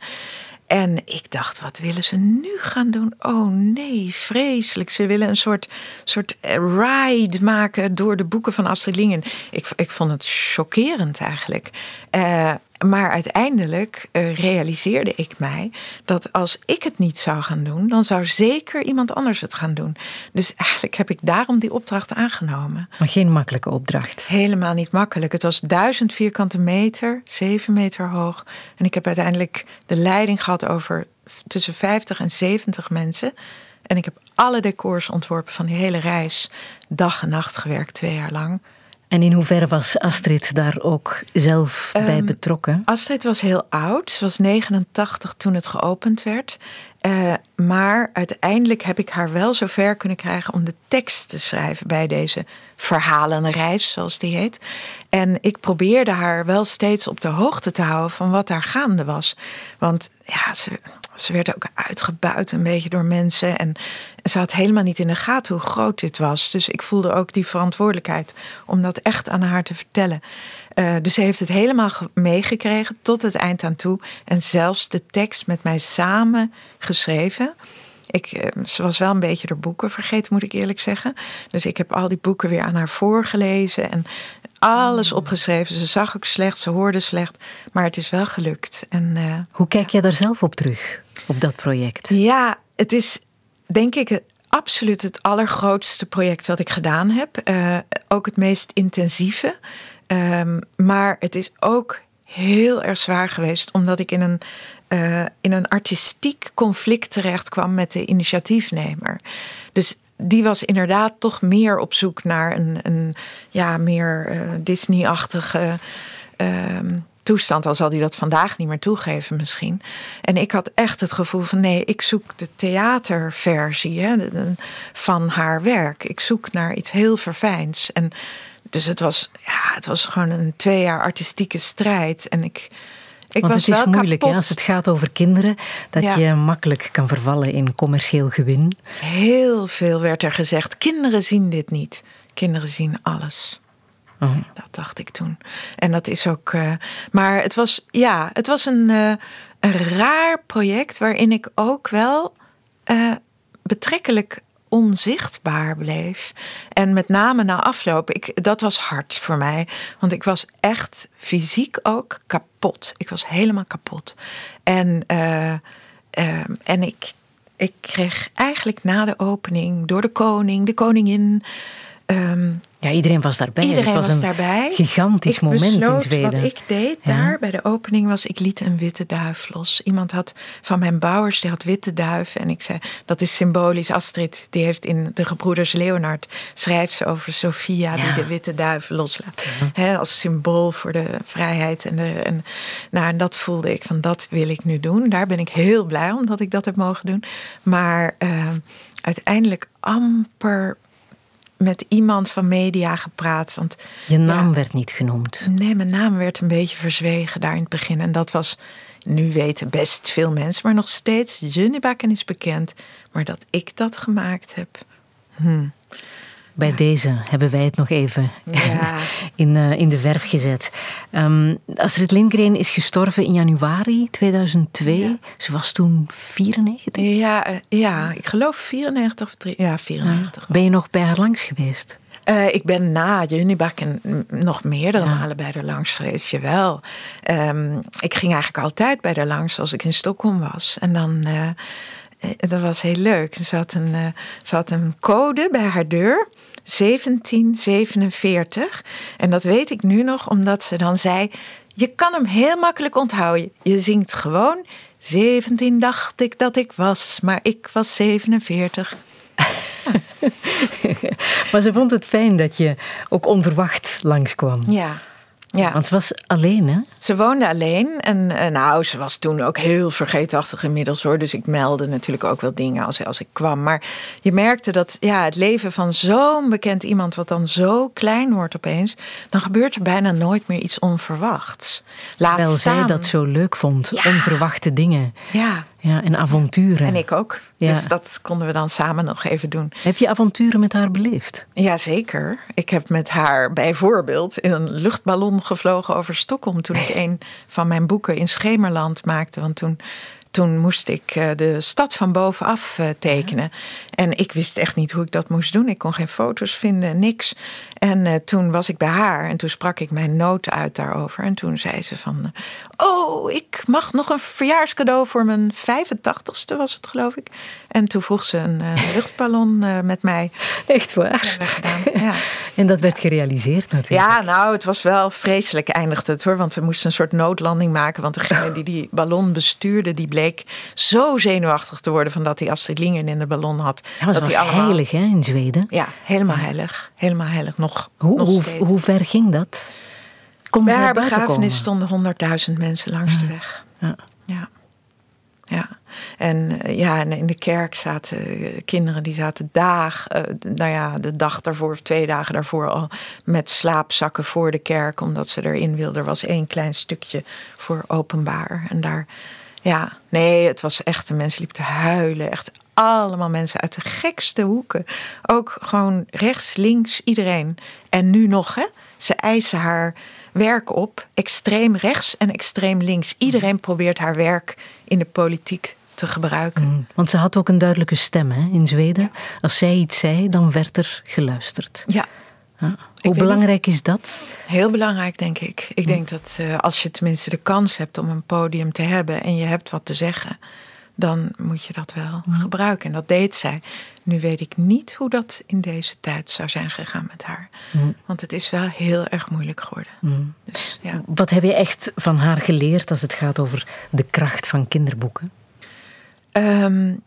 En ik dacht, wat willen ze nu gaan doen? Oh nee, vreselijk. Ze willen een soort, soort ride maken door de boeken van Astrid Lindgren. Ik, ik vond het chockerend eigenlijk. Eh, maar uiteindelijk eh, realiseerde ik mij dat als ik het niet zou gaan doen, dan zou zeker iemand anders het gaan doen. Dus eigenlijk heb ik daarom die opdracht aangenomen. Maar geen makkelijke opdracht. Helemaal niet makkelijk. Het was duizend vierkante meter, zeven meter hoog. En ik heb uiteindelijk de leiding gehad over tussen 50 en 70 mensen. En ik heb alle decors ontworpen van die hele reis. Dag en nacht gewerkt, twee jaar lang. En in hoeverre was Astrid daar ook zelf bij Ehm, betrokken? Astrid was heel oud. Ze was 89 toen het geopend werd. Eh, maar uiteindelijk heb ik haar wel zover kunnen krijgen om de tekst te schrijven bij deze verhalenreis, zoals die heet. En ik probeerde haar wel steeds op de hoogte te houden van wat daar gaande was. Want ja, ze, ze werd ook uitgebuit een beetje door mensen. En ze had helemaal niet in de gaten hoe groot dit was. Dus ik voelde ook die verantwoordelijkheid om dat echt aan haar te vertellen. Eh, dus ze heeft het helemaal ge- meegekregen tot het eind aan toe. En zelfs de tekst met mij samen geschreven. Ik, eh, ze was wel een beetje de boeken vergeten, moet ik eerlijk zeggen. Dus ik heb al die boeken weer aan haar voorgelezen en alles opgeschreven. Ze zag ook slecht, ze hoorde slecht, maar het is wel gelukt. En eh, Hoe kijk jij daar zelf op terug, op dat project? ja, het is denk ik absoluut het allergrootste project wat ik gedaan heb. Eh, ook het meest intensieve. Ehm, maar het is ook heel erg zwaar geweest, omdat ik in een, eh, in een artistiek conflict terecht kwam met de initiatiefnemer. Dus die was inderdaad toch meer op zoek naar een, een ja, meer eh, Disney-achtige ehm, toestand. Al zal hij dat vandaag niet meer toegeven misschien. En ik had echt het gevoel van nee, ik zoek de theaterversie hè, van haar werk. Ik zoek naar iets heel verfijns. En dus het was, ja, het was gewoon een twee jaar artistieke strijd. En ik, ik Want was het is wel moeilijk als het gaat over kinderen, dat Ja. je makkelijk kan vervallen in commercieel gewin. Heel veel werd er gezegd. Kinderen zien dit niet. Kinderen zien alles. Oh. Dat dacht ik toen. En dat is ook. eh, maar het was, ja, het was een, eh, een raar project waarin ik ook wel eh, betrekkelijk onzichtbaar bleef. En met name na afloop, ik, dat was hard voor mij. Want ik was echt fysiek ook kapot. Ik was helemaal kapot. En, en ik, ik kreeg eigenlijk na de opening door de koning, de koningin. ehm, Ja, iedereen was daarbij. Iedereen het was, was, een daarbij. gigantisch ik moment in Zweden. Wat ik deed Ja. daar bij de opening was, ik liet een witte duif los. Iemand had van mijn bouwers, die had witte duiven. En ik zei, dat is symbolisch. Astrid, die heeft in de Gebroeders Leonard, schrijft ze over Sophia, Ja. die de witte duiven loslaat. Hè, als symbool voor de vrijheid. En, de, en, nou, en dat voelde ik van, dat wil ik nu doen. Daar ben ik heel blij om dat ik dat heb mogen doen. Maar eh, uiteindelijk amper met iemand van media gepraat. Want Je naam ja, werd niet genoemd. Nee, mijn naam werd een beetje verzwegen daar in het begin. En dat was, nu weten best veel mensen, maar nog steeds, Junnebakken is bekend. Maar dat ik dat gemaakt heb. Bij deze hebben wij het nog even Ja. in, eh, in de verf gezet. Ehm, Astrid Lindgren is gestorven in januari 2002. Ja. Ze was toen 94. Ja, eh, ja, ik geloof 94 of 3, ja, 94. Ben je nog bij haar langs geweest? Eh, ik ben na Junnebakken nog meerdere Ja. malen bij haar langs geweest, jawel. Ehm, ik ging eigenlijk altijd bij haar langs als ik in Stockholm was. En dan, dat was heel leuk. Ze had, een, eh, ze had een code bij haar deur, 1747. En dat weet ik nu nog, omdat ze dan zei... Je kan hem heel makkelijk onthouden. Je zingt gewoon... 17 dacht ik dat ik was, maar ik was 47. Maar ze vond het fijn dat je ook onverwacht langskwam. Ja, Ja. Want ze was alleen, hè? Ze woonde alleen en uh, nou, ze was toen ook heel vergeetachtig inmiddels hoor. Dus ik meldde natuurlijk ook wel dingen als, als ik kwam. Maar je merkte dat ja, het leven van zo'n bekend iemand, wat dan zo klein wordt opeens, dan gebeurt er bijna nooit meer iets onverwachts. Laat Wel zij dat zo leuk vond, onverwachte dingen. Ja. Ja, en avonturen. En ik ook. Ja. Dus dat konden we dan samen nog even doen. Heb je avonturen met haar beleefd? Jazeker. Ik heb met haar bijvoorbeeld in een luchtballon gevlogen over Stockholm toen ik een van mijn boeken in Schemerland maakte. Want toen toen moest ik eh, de stad van bovenaf eh, tekenen. En ik wist echt niet hoe ik dat moest doen. Ik kon geen foto's vinden, niks. En uh, toen was ik bij haar en toen sprak ik mijn nood uit daarover. En toen zei ze van, oh, ik mag nog een verjaarscadeau voor mijn 85ste was het geloof ik. En toen vroeg ze een luchtballon met mij. Echt waar? Ja. En dat werd gerealiseerd natuurlijk. Ja, nou, het was wel vreselijk eindigde het hoor. Want we moesten een soort noodlanding maken. Want degene die die ballon bestuurde, die bleek zo zenuwachtig te worden... van dat hij Astrid Lingen in de ballon had. Ja, dat was allemaal... heilig hè, in Zweden. Ja, helemaal heilig. Helemaal heilig. Nog, hoe, nog hoe, hoe, ver ging dat? Kom Bij haar begrafenis stonden honderdduizend mensen langs de weg. Ja. ja. Ja, en eh, ja, in de kerk zaten eh, kinderen die zaten dagen, eh, nou ja, de dag daarvoor of twee dagen daarvoor al met slaapzakken voor de kerk, omdat ze erin wilden. Er was één klein stukje voor openbaar. En daar, ja, nee, het was echt, de mensen liepen te huilen. Echt allemaal mensen uit de gekste hoeken. Ook gewoon rechts, links, iedereen. En nu nog, hè? Ze eisen haar werk op, extreem rechts en extreem links. Iedereen probeert haar werk in de politiek te gebruiken. Mm, want ze had ook een duidelijke stem hè, in Zweden. Als zij iets zei, dan werd er geluisterd. Ja. Hoe belangrijk is dat? Heel belangrijk, denk ik. Ik denk dat uh, als je tenminste de kans hebt om een podium te hebben en je hebt wat te zeggen, dan moet je dat wel mm. gebruiken. En dat deed zij. Nu weet ik niet hoe dat in deze tijd zou zijn gegaan met haar. Mm. Want het is wel heel erg moeilijk geworden. Mm. Dus, ja. Wat heb je echt van haar geleerd als het gaat over de kracht van kinderboeken? Um,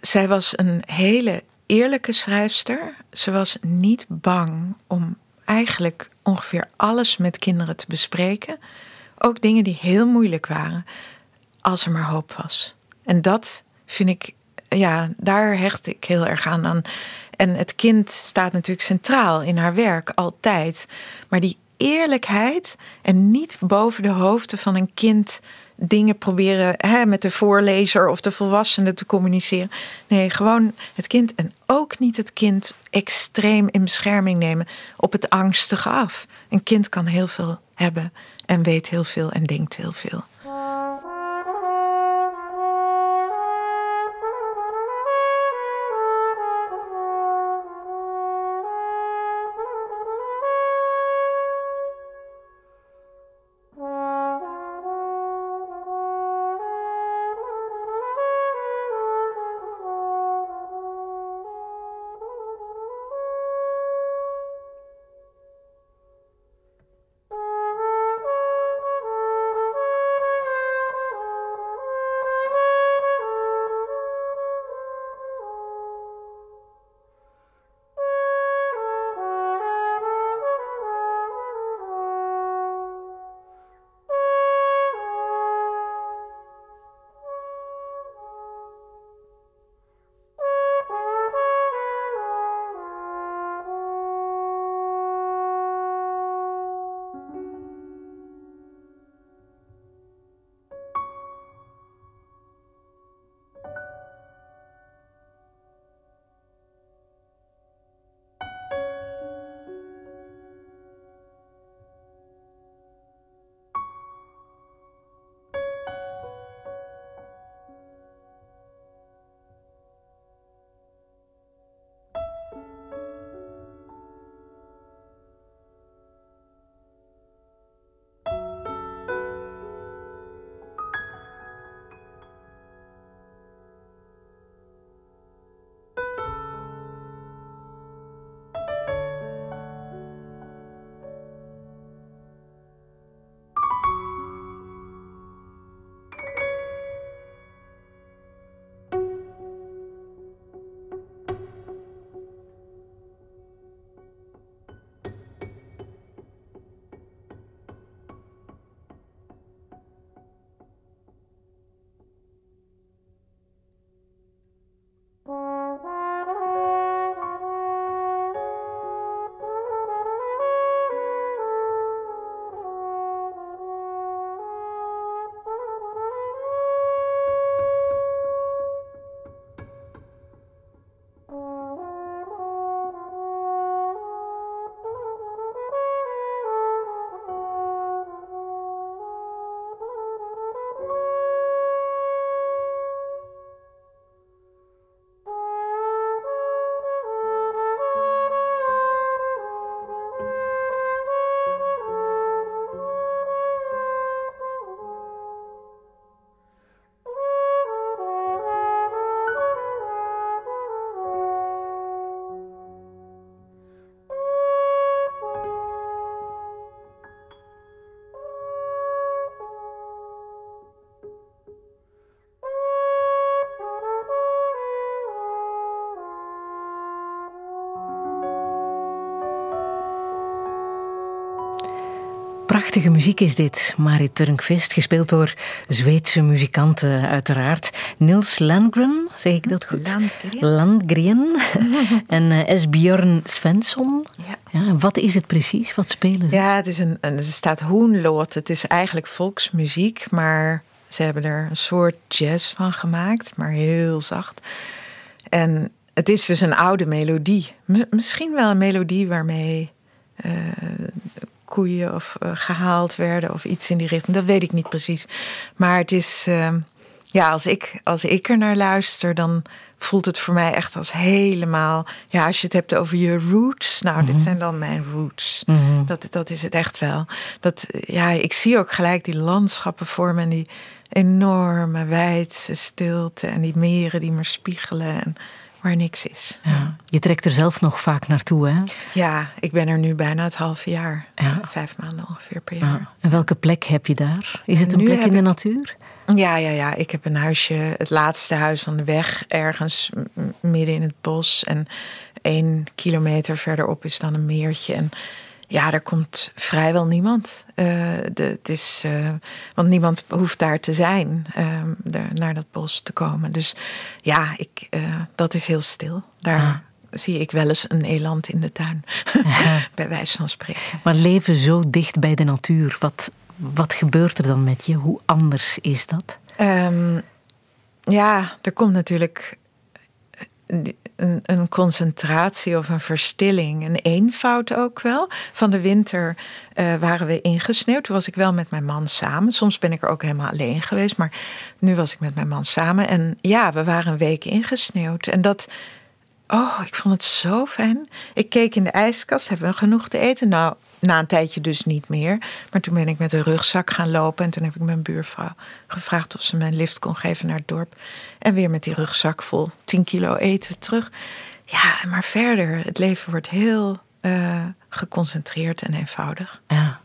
zij was een hele eerlijke schrijfster. Ze was niet bang om eigenlijk ongeveer alles met kinderen te bespreken. Ook dingen die heel moeilijk waren, als er maar hoop was. En dat vind ik, ja, daar hecht ik heel erg aan. aan. En het kind staat natuurlijk centraal in haar werk, altijd. Maar die eerlijkheid en niet boven de hoofden van een kind dingen proberen hè, met de voorlezer of de volwassene te communiceren. Nee, gewoon het kind en ook niet het kind extreem in bescherming nemen op het angstige af. Een kind kan heel veel hebben en weet heel veel en denkt heel veel. Prachtige muziek is dit, Marit Turnquist, gespeeld door Zweedse muzikanten uiteraard. Niels Landgren, zeg ik dat goed? Landgren. Landgren. en Esbjörn Svensson. Ja. wat is het precies? Wat spelen ze? Ja, het is een, er staat Hoenloot. Het is eigenlijk volksmuziek, maar ze hebben er een soort jazz van gemaakt, maar heel zacht. En het is dus een oude melodie. misschien wel een melodie waarmee koeien of uh, gehaald werden of iets in die richting. Dat weet ik niet precies. Maar het is, uh, ja, als ik, als ik er naar luister, dan voelt het voor mij echt als helemaal. Ja, als je het hebt over je roots. Nou, mm -hmm. dit zijn dan mijn roots. Mm -hmm. dat, dat is het echt wel. Dat, ja, ik zie ook gelijk die landschappen vormen en die enorme wijdse stilte en die meren die maar spiegelen. En, waar niks is. Ja. Je trekt er zelf nog vaak naartoe, hè? Ja, ik ben er nu bijna het halve jaar. Ja. Vijf maanden ongeveer per jaar. Ja. En welke plek heb je daar? Is het een nu plek in de natuur? Ja, ja, ja. Ik heb een huisje, het laatste huis van de weg, ergens midden in het bos. En één kilometer verderop is dan een meertje. En ja, er komt vrijwel niemand. Uh, de, het is, uh, want niemand hoeft daar te zijn, uh, de, naar dat bos te komen. Dus ja, ik, dat is heel stil. Daar zie ik wel eens een eland in de tuin, bij wijze van spreken. Maar leven zo dicht bij de natuur, wat, wat gebeurt er dan met je? Hoe anders is dat? Um, ja, er komt natuurlijk een, een, concentratie of een verstilling, een eenvoud ook wel. Van de winter uh, waren we ingesneeuwd. Toen was ik wel met mijn man samen. Soms ben ik er ook helemaal alleen geweest, maar nu was ik met mijn man samen. En ja, we waren een week ingesneeuwd. En dat, oh, ik vond het zo fijn. Ik keek in de ijskast, hebben we genoeg te eten? Nou, na een tijdje dus niet meer. Maar toen ben ik met een rugzak gaan lopen. En toen heb ik mijn buurvrouw gevraagd of ze me een lift kon geven naar het dorp. En weer met die rugzak vol 10 kilo eten terug. Ja, maar verder, het leven wordt heel uh, geconcentreerd en eenvoudig. Ja.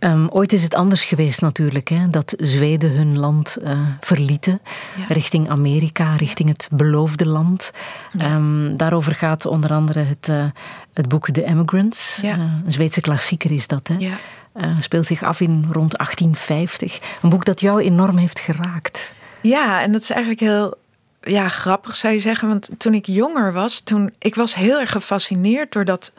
Um, ooit is het anders geweest natuurlijk, hè, dat Zweden hun land uh, verlieten ja. richting Amerika, richting het beloofde land. Ja. Um, daarover gaat onder andere het, uh, het boek The Emigrants. Ja. Uh, een Zweedse klassieker is dat. Hè? speelt zich af in rond 1850. Een boek dat jou enorm heeft geraakt. Ja, en dat is eigenlijk heel ja, grappig zou je zeggen. Want toen ik jonger was, toen, ik was heel erg gefascineerd door dat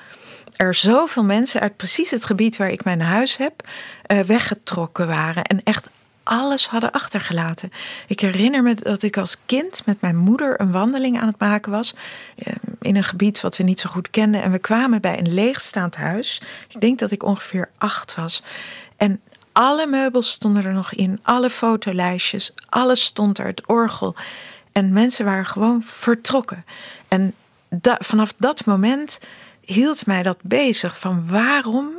er zoveel mensen uit precies het gebied waar ik mijn huis heb uh, weggetrokken waren. En echt alles hadden achtergelaten. Ik herinner me dat ik als kind met mijn moeder een wandeling aan het maken was. Eh, in een gebied wat we niet zo goed kenden. En we kwamen bij een leegstaand huis. Ik denk dat ik ongeveer acht was. En alle meubels stonden er nog in. Alle fotolijstjes. Alles stond er. Het orgel. En mensen waren gewoon vertrokken. En vanaf dat moment hield mij dat bezig. Van waarom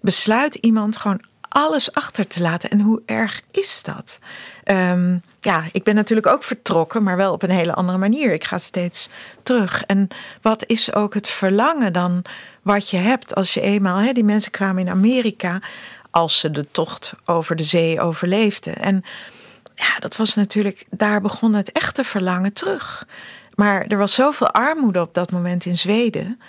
besluit iemand gewoon alles achter te laten en hoe erg is dat? Um, ja, ik ben natuurlijk ook vertrokken, maar wel op een hele andere manier. Ik ga steeds terug. En wat is ook het verlangen dan wat je hebt als je eenmaal, hè, die mensen kwamen in Amerika als ze de tocht over de zee overleefden. En ja, dat was natuurlijk, daar begon het echte verlangen terug. Maar er was zoveel armoede op dat moment in Zweden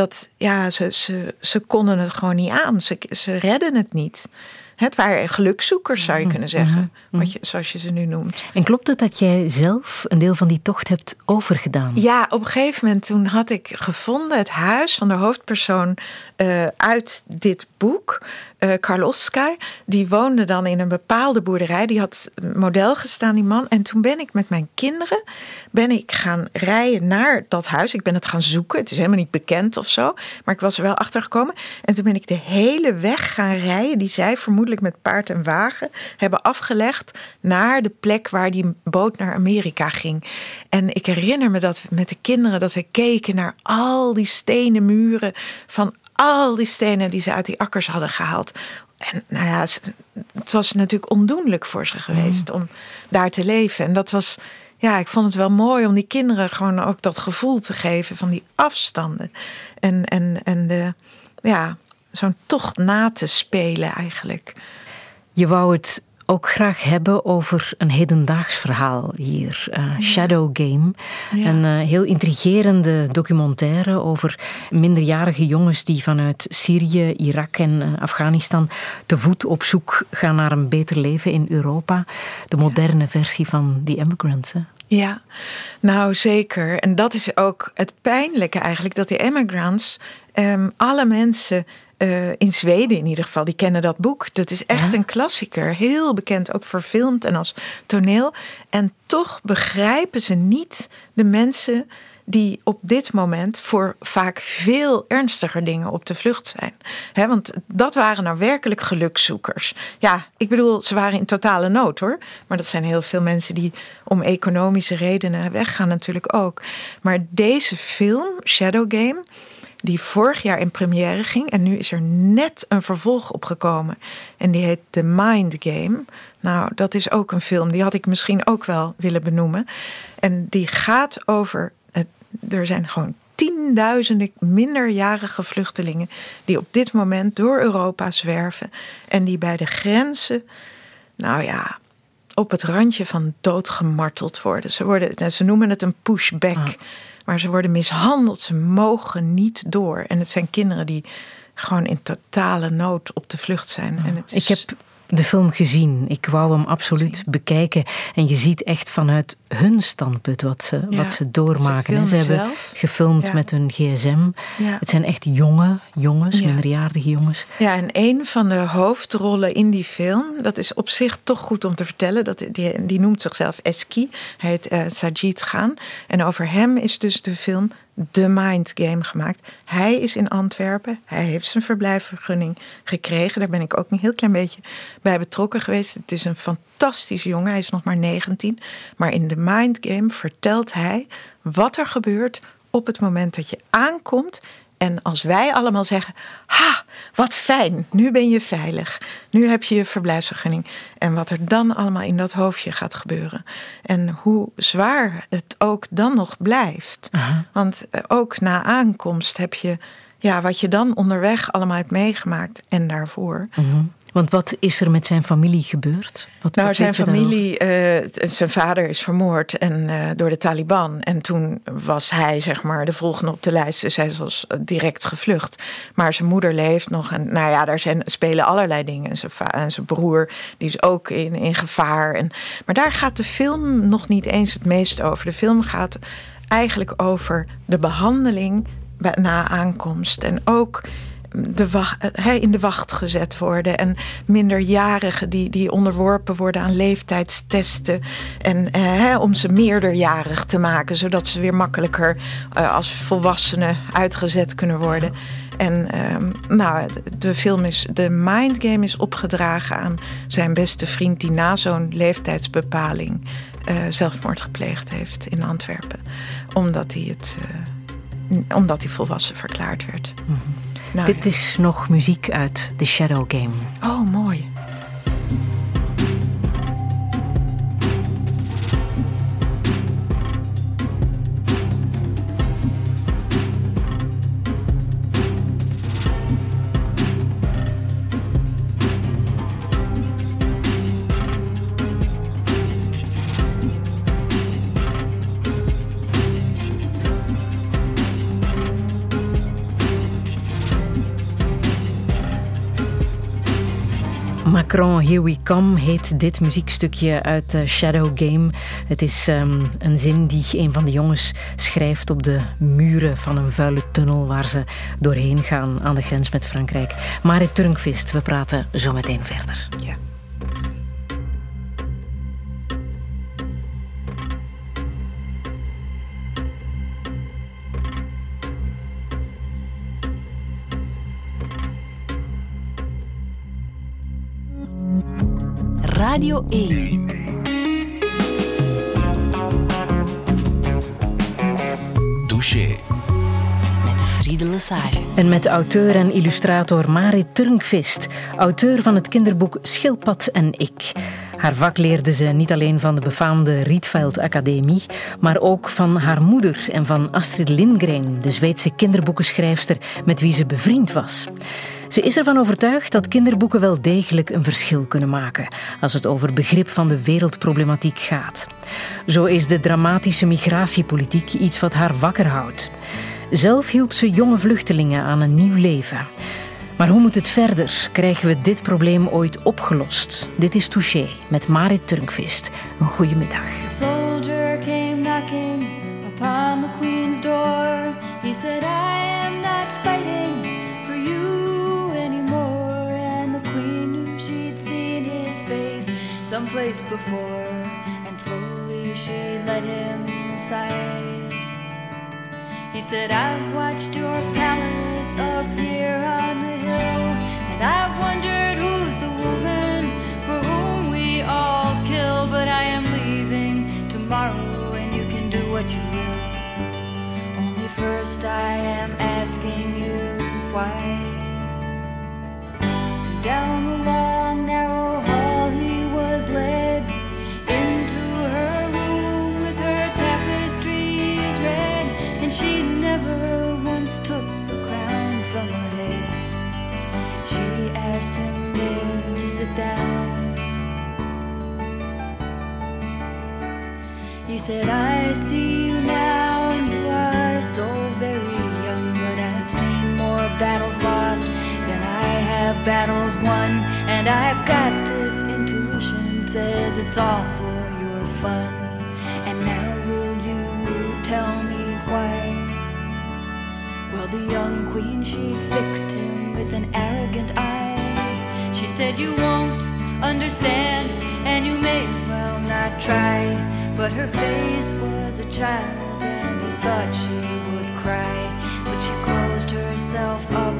dat ja, ze, ze, ze konden het gewoon niet aan. Ze, ze redden het niet. Het waren gelukzoekers, zou je mhm, kunnen zeggen, mhm, wat je, zoals je ze nu noemt. En klopt het dat jij zelf een deel van die tocht hebt overgedaan? Ja, op een gegeven moment toen had ik gevonden het huis van de hoofdpersoon uh, uit dit boek uh, Karl Oskar, die woonde dan in een bepaalde boerderij. Die had model gestaan, die man. En toen ben ik met mijn kinderen ben ik gaan rijden naar dat huis. Ik ben het gaan zoeken. Het is helemaal niet bekend of zo. Maar ik was er wel achter gekomen. En toen ben ik de hele weg gaan rijden. Die zij vermoedelijk met paard en wagen hebben afgelegd naar de plek waar die boot naar Amerika ging. En ik herinner me dat met de kinderen dat we keken naar al die stenen muren van al die stenen die ze uit die akkers hadden gehaald. En nou ja, het was natuurlijk ondoenlijk voor ze geweest mm. om daar te leven. En dat was, ja, ik vond het wel mooi om die kinderen gewoon ook dat gevoel te geven van die afstanden. En, en, en de, ja, zo'n tocht na te spelen eigenlijk. Je wou het ook graag hebben over een hedendaags verhaal hier. Uh, Shadow Game. Een uh, heel intrigerende documentaire over minderjarige jongens die vanuit Syrië, Irak en uh, Afghanistan te voet op zoek gaan naar een beter leven in Europa. De moderne versie van The Immigrants. Hè? Ja, nou zeker. En dat is ook het pijnlijke eigenlijk, dat die immigrants, um, alle mensen uh, in Zweden in ieder geval, die kennen dat boek. Dat is echt een klassieker, heel bekend, ook verfilmd en als toneel. En toch begrijpen ze niet de mensen die op dit moment voor vaak veel ernstiger dingen op de vlucht zijn. want dat waren nou werkelijk gelukszoekers. Ja, ik bedoel, ze waren in totale nood hoor. Maar dat zijn heel veel mensen die om economische redenen weggaan natuurlijk ook. Maar deze film, Shadow Game, die vorig jaar in première ging. En nu is er net een vervolg opgekomen. En die heet The Mind Game. Nou, dat is ook een film. Die had ik misschien ook wel willen benoemen. En die gaat over er zijn gewoon tienduizenden minderjarige vluchtelingen die op dit moment door Europa zwerven en die bij de grenzen, nou ja, op het randje van dood gemarteld worden. Ze, worden, ze noemen het een pushback, ah. Maar ze worden mishandeld. Ze mogen niet door. En het zijn kinderen die gewoon in totale nood op de vlucht zijn. Ah. En het is... Ik heb de film gezien. Ik wou hem absoluut bekijken. En je ziet echt vanuit hun standpunt wat ze, wat ze doormaken. Ze, ze hebben gefilmd met hun gsm. Het zijn echt jonge jongens, minderjarige jongens. Ja, en een van de hoofdrollen in die film, dat is op zich toch goed om te vertellen. Dat, die, die noemt zichzelf Eski. Hij heet uh, Sajid Khan. En over hem is dus de film de Mind Game gemaakt. Hij is in Antwerpen. Hij heeft zijn verblijfvergunning gekregen. Daar ben ik ook een heel klein beetje bij betrokken geweest. Het is een fantastisch jongen. Hij is nog maar 19. Maar in de Mind Game vertelt hij wat er gebeurt op het moment dat je aankomt en als wij allemaal zeggen: Ha, wat fijn, nu ben je veilig. Nu heb je je verblijfsvergunning. En wat er dan allemaal in dat hoofdje gaat gebeuren. En hoe zwaar het ook dan nog blijft. Want eh, ook na aankomst heb je ja, wat je dan onderweg allemaal hebt meegemaakt en daarvoor. Mhm. Want wat is er met zijn familie gebeurd? Wat, nou, zijn familie, uh, zijn vader is vermoord en, uh, door de Taliban. En toen was hij, zeg maar, de volgende op de lijst. Dus hij was direct gevlucht. Maar zijn moeder leeft nog. En nou ja, daar zijn, spelen allerlei dingen. En zijn, en zijn broer, die is ook in, in gevaar. En, maar daar gaat de film nog niet eens het meest over. De film gaat eigenlijk over de behandeling na aankomst. En ook de wacht, in de wacht gezet worden. En minderjarigen die, die onderworpen worden aan leeftijdstesten. En eh, om ze meerderjarig te maken, zodat ze weer makkelijker eh, als volwassenen uitgezet kunnen worden. En ehm, nou, de film is, de Mind Game is opgedragen aan zijn beste vriend die na zo'n leeftijdsbepaling uh, zelfmoord gepleegd heeft in Antwerpen. Omdat hij het omdat hij volwassen verklaard werd. Mm nou, Dit is nog muziek uit The Shadow Game. Oh, mooi. Here We Come heet dit muziekstukje uit Shadow Game. Het is um, een zin die een van de jongens schrijft op de muren van een vuile tunnel waar ze doorheen gaan aan de grens met Frankrijk. Marit Turnkvist, we praten zo meteen verder. Ja. Radio 1. Douche. Met Friede Lesage. En met auteur en illustrator Marit Turnkvist, auteur van het kinderboek Schildpad en ik. Haar vak leerde ze niet alleen van de befaamde Rietveld Academie, maar ook van haar moeder en van Astrid Lindgren, de Zweedse kinderboekenschrijfster met wie ze bevriend was. Ze is ervan overtuigd dat kinderboeken wel degelijk een verschil kunnen maken als het over begrip van de wereldproblematiek gaat. Zo is de dramatische migratiepolitiek iets wat haar wakker houdt. Zelf hielp ze jonge vluchtelingen aan een nieuw leven. Maar hoe moet het verder? Krijgen we dit probleem ooit opgelost? Dit is Touché met Marit Turnkvist. Een goede middag. Before. And slowly she led him inside. He said, I've watched your palace up here on the hill. And I've wondered who's the woman for whom we all kill. But I am leaving tomorrow, and you can do what you will. Only first, I am asking you why. Down the long, narrow said, I see you now, and you are so very young, but I've seen more battles lost than I have battles won, and I've got this intuition says it's all for your fun. And now will you tell me why? Well, the young queen, she fixed him with an arrogant eye. She said, You won't understand, and you may as well not try. But her face was a child, and he thought she would cry. But she closed herself up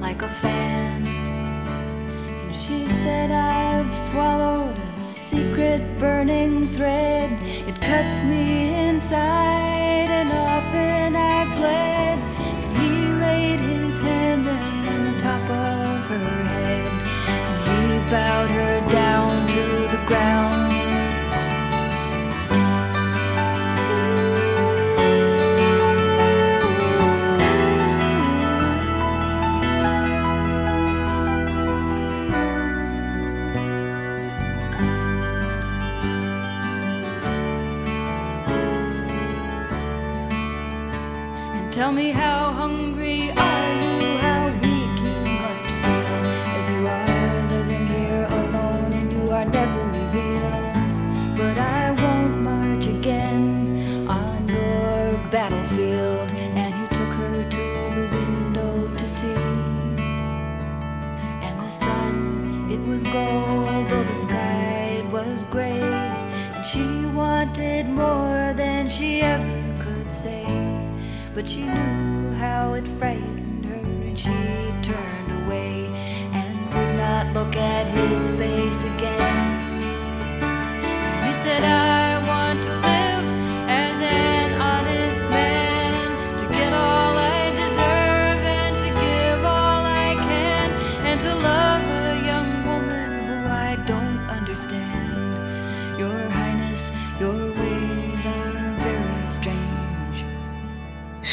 like a fan. And she said, I've swallowed a secret burning thread. It cuts me inside, and often I've bled. And he laid his hand then on the top of her head. And he bowed her down to the ground.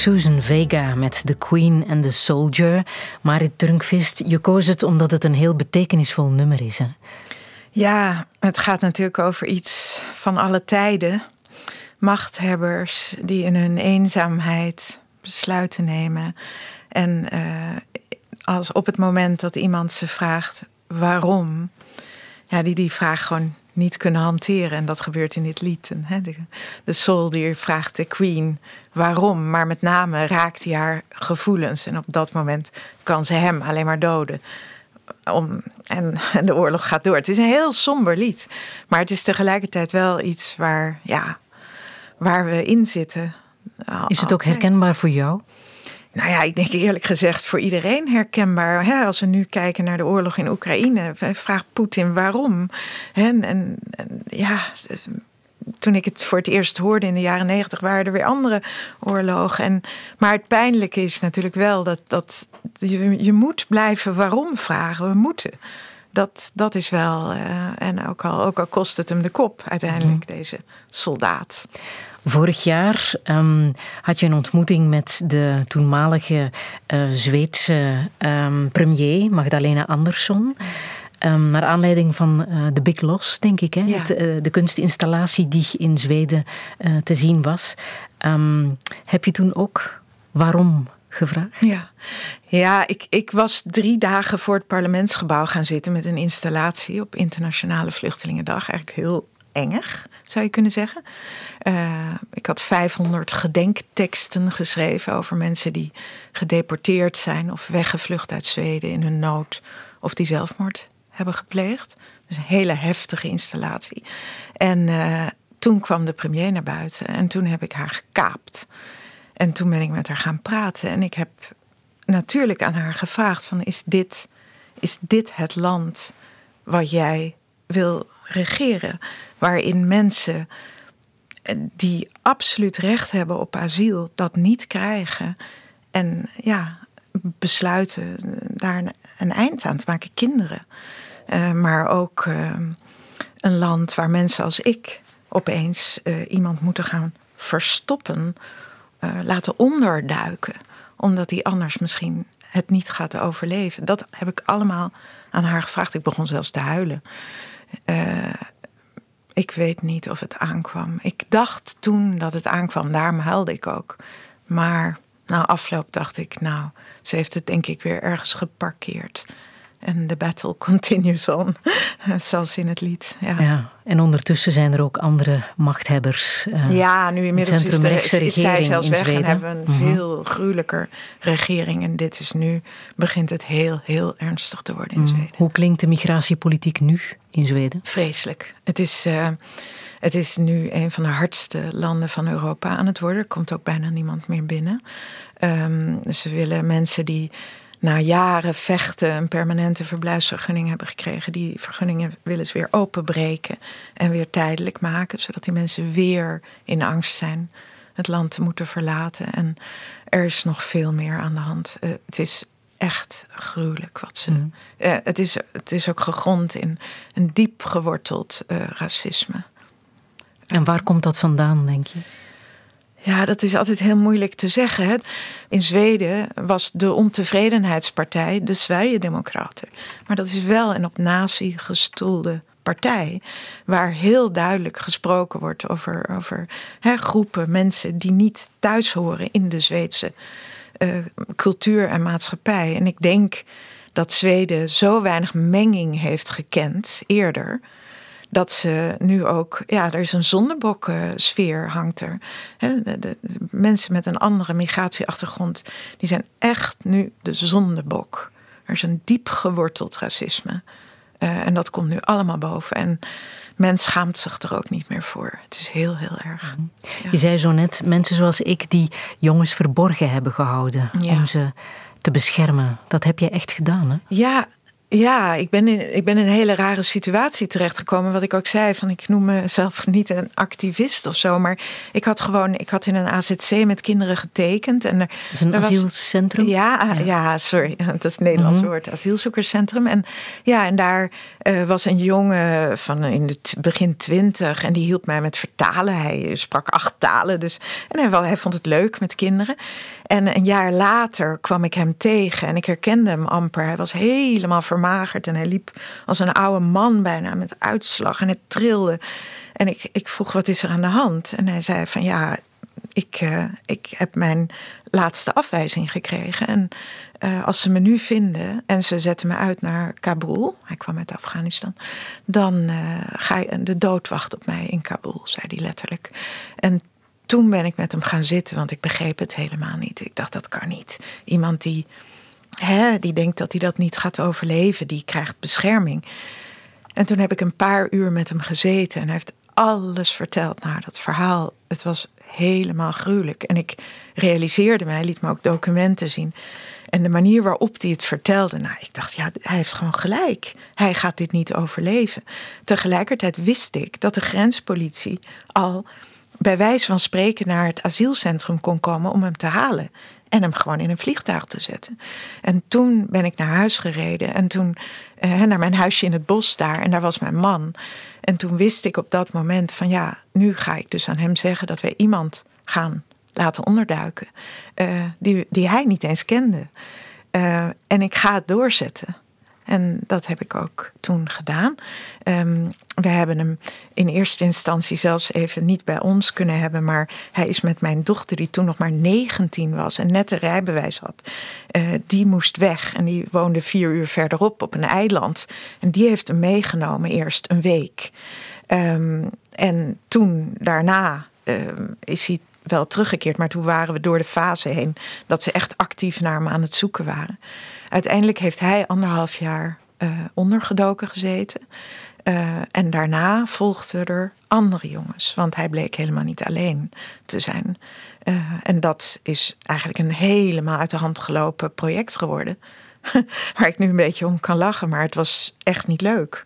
Susan Vega met The Queen and the Soldier. Marit Turnkvist, je koos het omdat het een heel betekenisvol nummer is. Hè? Ja, het gaat natuurlijk over iets van alle tijden. Machthebbers die in hun eenzaamheid besluiten nemen. En uh, als op het moment dat iemand ze vraagt waarom, ja, die die vraag gewoon niet kunnen hanteren. En dat gebeurt in dit lied. De soldier vraagt de queen waarom, maar met name raakt hij haar gevoelens. En op dat moment kan ze hem alleen maar doden. Om, en, en de oorlog gaat door. Het is een heel somber lied. Maar het is tegelijkertijd wel iets waar, ja, waar we in zitten. Is het ook herkenbaar voor jou? Nou ja, ik denk eerlijk gezegd voor iedereen herkenbaar. Als we nu kijken naar de oorlog in Oekraïne, vraagt Poetin waarom. En, en, en, ja, toen ik het voor het eerst hoorde in de jaren negentig, waren er weer andere oorlogen. En, maar het pijnlijke is natuurlijk wel dat, dat je, je moet blijven waarom vragen. We moeten. Dat, dat is wel, uh, en ook al, ook al kost het hem de kop uiteindelijk, mm. deze soldaat. Vorig jaar um, had je een ontmoeting met de toenmalige uh, Zweedse um, premier Magdalena Andersson. Um, naar aanleiding van uh, The Big Loss, denk ik. Hè? Ja. Het, uh, de kunstinstallatie die in Zweden uh, te zien was. Um, heb je toen ook waarom gevraagd? Ja, ja ik, ik was drie dagen voor het parlementsgebouw gaan zitten met een installatie op Internationale Vluchtelingendag. Eigenlijk heel engig, zou je kunnen zeggen. Uh, ik had 500 gedenkteksten geschreven over mensen die gedeporteerd zijn of weggevlucht uit Zweden in hun nood of die zelfmoord hebben gepleegd. Dus een hele heftige installatie. En uh, toen kwam de premier naar buiten en toen heb ik haar gekaapt. En toen ben ik met haar gaan praten en ik heb natuurlijk aan haar gevraagd van is dit, is dit het land wat jij wil regeren? Waarin mensen die absoluut recht hebben op asiel dat niet krijgen en ja, besluiten daar een eind aan te maken, kinderen. Uh, maar ook uh, een land waar mensen als ik opeens uh, iemand moeten gaan verstoppen, laten onderduiken, omdat die anders misschien het niet gaat overleven. Dat heb ik allemaal aan haar gevraagd. Ik begon zelfs te huilen. ik weet niet of het aankwam. Ik dacht toen dat het aankwam, daarom huilde ik ook. Maar na afloop dacht ik, nou, ze heeft het denk ik weer ergens geparkeerd. En de battle continues on, zoals in het lied. Ja. ja. en ondertussen zijn er ook andere machthebbers. Uh, ja, nu inmiddels is, de, is, is zij zelfs weg Zweden. en hebben een -hmm. veel gruwelijker regering. En dit is nu, begint het heel, heel ernstig te worden in mm. Zweden. Hoe klinkt de migratiepolitiek nu in Zweden? Vreselijk. Het is, uh, het is nu een van de hardste landen van Europa aan het worden. Er komt ook bijna niemand meer binnen. Um, ze willen mensen die na jaren vechten een permanente verblijfsvergunning hebben gekregen. Die vergunningen willen ze weer openbreken en weer tijdelijk maken, zodat die mensen weer in angst zijn het land te moeten verlaten. En er is nog veel meer aan de hand. Uh, het is echt gruwelijk wat ze. Mm. Uh, het, is, het is ook gegrond in een diep geworteld uh, racisme. En waar komt dat vandaan, denk je? Ja, dat is altijd heel moeilijk te zeggen. In Zweden was de ontevredenheidspartij de Sverigedemocraten. Maar dat is wel een op nazi gestoelde partij. Waar heel duidelijk gesproken wordt over, over groepen mensen die niet thuis horen in de Zweedse uh, cultuur en maatschappij. En ik denk dat Zweden zo weinig menging heeft gekend eerder dat ze nu ook, ja, er is een zondebok-sfeer hangt er. De, de, de, mensen met een andere migratieachtergrond, die zijn echt nu de zondebok. Er is een diep geworteld racisme. Uh, en dat komt nu allemaal boven. En men schaamt zich er ook niet meer voor. Het is heel, heel erg. Ja. Je zei zo net, mensen zoals ik die jongens verborgen hebben gehouden ja. om ze te beschermen. Dat heb je echt gedaan, hè? Ja, ja, ik ben, in, ik ben in een hele rare situatie terechtgekomen. Wat ik ook zei, van ik noem mezelf niet een activist of zo. Maar ik had gewoon, ik had in een AZC met kinderen getekend. En er, dat is een er asielcentrum? Was, ja, ja, ja. sorry. Dat is het Nederlands mm -hmm. woord. Asielzoekerscentrum. En ja, en daar uh, was een jongen van in de begin twintig. En die hielp mij met vertalen. Hij sprak acht talen. Dus, en hij, hij vond het leuk met kinderen. En een jaar later kwam ik hem tegen. En ik herkende hem amper. Hij was helemaal vermagerd. En hij liep als een oude man bijna met uitslag. En het trilde. En ik, ik vroeg, wat is er aan de hand? En hij zei van, ja, ik, ik heb mijn laatste afwijzing gekregen. En uh, als ze me nu vinden en ze zetten me uit naar Kabul, hij kwam uit Afghanistan, dan uh, ga je, de dood wacht op mij in Kabul, zei hij letterlijk. En toen ben ik met hem gaan zitten, want ik begreep het helemaal niet. Ik dacht, dat kan niet. Iemand die, hè, die denkt dat hij dat niet gaat overleven, die krijgt bescherming. En toen heb ik een paar uur met hem gezeten en hij heeft alles verteld. Nou, dat verhaal, het was helemaal gruwelijk. En ik realiseerde me, hij liet me ook documenten zien. En de manier waarop hij het vertelde, nou, ik dacht, ja, hij heeft gewoon gelijk. Hij gaat dit niet overleven. Tegelijkertijd wist ik dat de grenspolitie al bij wijze van spreken naar het asielcentrum kon komen om hem te halen. en hem gewoon in een vliegtuig te zetten. En toen ben ik naar huis gereden en toen uh, naar mijn huisje in het bos daar en daar was mijn man. En toen wist ik op dat moment van ja, nu ga ik dus aan hem zeggen dat wij iemand gaan laten onderduiken uh, die, die hij niet eens kende. Uh, en ik ga het doorzetten. En dat heb ik ook toen gedaan. Um, we hebben hem in eerste instantie zelfs even niet bij ons kunnen hebben. Maar hij is met mijn dochter, die toen nog maar 19 was en net een rijbewijs had. Uh, die moest weg en die woonde vier uur verderop op een eiland. En die heeft hem meegenomen eerst een week. Um, en toen daarna um, is hij wel teruggekeerd. Maar toen waren we door de fase heen dat ze echt actief naar hem aan het zoeken waren. Uiteindelijk heeft hij anderhalf jaar uh, ondergedoken gezeten. Uh, en daarna volgden er andere jongens, want hij bleek helemaal niet alleen te zijn. Uh, en dat is eigenlijk een helemaal uit de hand gelopen project geworden. Waar ik nu een beetje om kan lachen, maar het was echt niet leuk.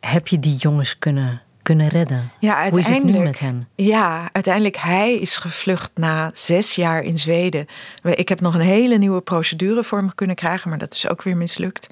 Heb je die jongens kunnen kunnen redden? Ja, Hoe is het nu met hen? Ja, uiteindelijk hij is gevlucht na zes jaar in Zweden. Ik heb nog een hele nieuwe procedure voor hem kunnen krijgen, maar dat is ook weer mislukt.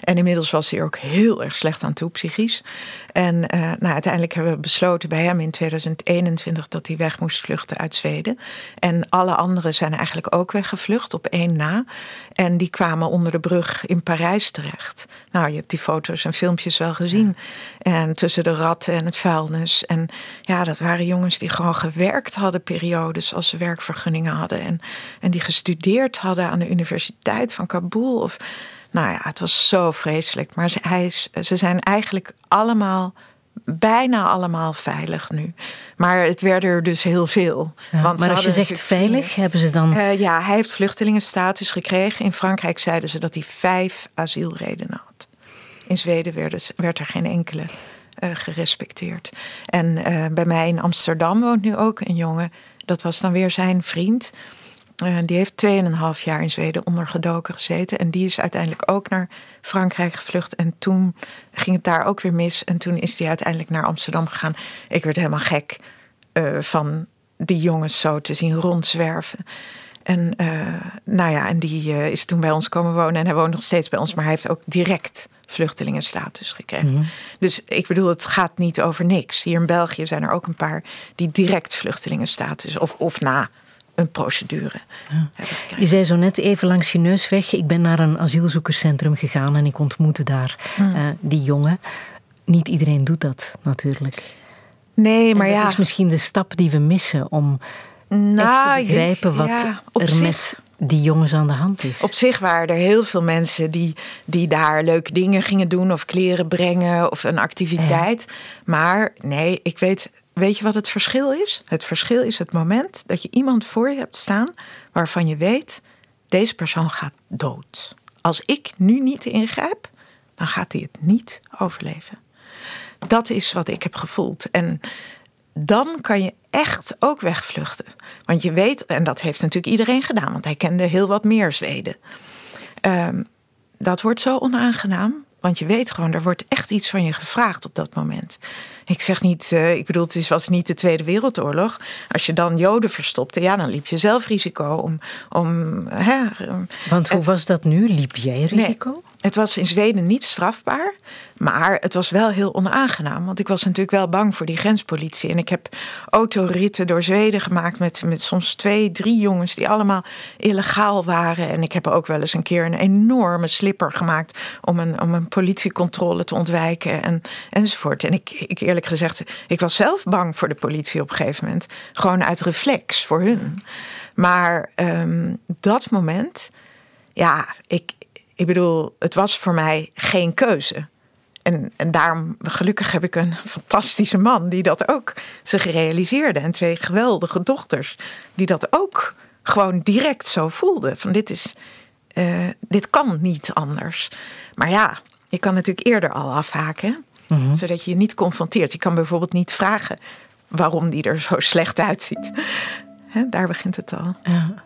En inmiddels was hij ook heel erg slecht aan toe, psychisch. En uh, nou, uiteindelijk hebben we besloten bij hem in 2021 dat hij weg moest vluchten uit Zweden. En alle anderen zijn eigenlijk ook weggevlucht op één na. En die kwamen onder de brug in Parijs terecht. Nou, je hebt die foto's en filmpjes wel gezien. En tussen de ratten en het vuilnis. En ja, dat waren jongens die gewoon gewerkt hadden periodes als ze werkvergunningen hadden. En, en die gestudeerd hadden aan de Universiteit van Kabul. Of, nou ja, het was zo vreselijk. Maar ze, hij ze zijn eigenlijk allemaal bijna allemaal veilig nu. Maar het werden er dus heel veel. Ja, Want maar als je zegt veilig, hebben ze dan. Uh, ja, hij heeft vluchtelingenstatus gekregen. In Frankrijk zeiden ze dat hij vijf asielredenen had. In Zweden werd, er geen enkele gerespecteerd. En uh, bij mij in Amsterdam woont nu ook een jongen. Dat was dan weer zijn vriend. Uh, die heeft 2,5 jaar in Zweden ondergedoken gezeten. En die is uiteindelijk ook naar Frankrijk gevlucht. En toen ging het daar ook weer mis. En toen is hij uiteindelijk naar Amsterdam gegaan. Ik werd helemaal gek van die jongens zo te zien rondzwerven. En uh, nou ja, en die is toen bij ons komen wonen. En hij woont nog steeds bij ons. Maar hij heeft ook direct vluchtelingenstatus gekregen. Mm -hmm. Dus ik bedoel, het gaat niet over niks. Hier in België zijn er ook een paar die direct vluchtelingenstatus... of, of na een procedure. Ja. Je zei zo net even langs je neus weg. Ik ben naar een asielzoekerscentrum gegaan en ik ontmoette daar hmm. uh, die jongen. Niet iedereen doet dat natuurlijk. Nee, maar en dat ja. is misschien de stap die we missen om nou, echt te begrijpen wat ja, er zich, met die jongens aan de hand is. Op zich waren er heel veel mensen die, die daar leuke dingen gingen doen, of kleren brengen of een activiteit. Ja. Maar nee, ik weet Weet je wat het verschil is? Het verschil is het moment dat je iemand voor je hebt staan waarvan je weet, deze persoon gaat dood. Als ik nu niet ingrijp, dan gaat hij het niet overleven. Dat is wat ik heb gevoeld. En dan kan je echt ook wegvluchten. Want je weet, en dat heeft natuurlijk iedereen gedaan, want hij kende heel wat meer Zweden. Um, dat wordt zo onaangenaam. Want je weet gewoon, er wordt echt iets van je gevraagd op dat moment. Ik zeg niet, uh, ik bedoel, het was niet de Tweede Wereldoorlog. Als je dan Joden verstopte, ja, dan liep je zelf risico om. om hè, Want hoe was dat nu? Liep jij risico? Nee, het was in Zweden niet strafbaar. Maar het was wel heel onaangenaam. Want ik was natuurlijk wel bang voor die grenspolitie. En ik heb autoritten door Zweden gemaakt met, met soms twee, drie jongens die allemaal illegaal waren. En ik heb ook wel eens een keer een enorme slipper gemaakt om een, om een politiecontrole te ontwijken en, enzovoort. En ik, ik eerlijk gezegd, ik was zelf bang voor de politie op een gegeven moment. Gewoon uit reflex voor hun. Maar um, dat moment, ja, ik, ik bedoel, het was voor mij geen keuze. En, en daarom, gelukkig heb ik een fantastische man die dat ook zich realiseerde. En twee geweldige dochters die dat ook gewoon direct zo voelden. Van dit is, uh, dit kan niet anders. Maar ja, je kan natuurlijk eerder al afhaken. Mm -hmm. Zodat je je niet confronteert. Je kan bijvoorbeeld niet vragen waarom die er zo slecht uitziet. He, daar begint het al. Ja.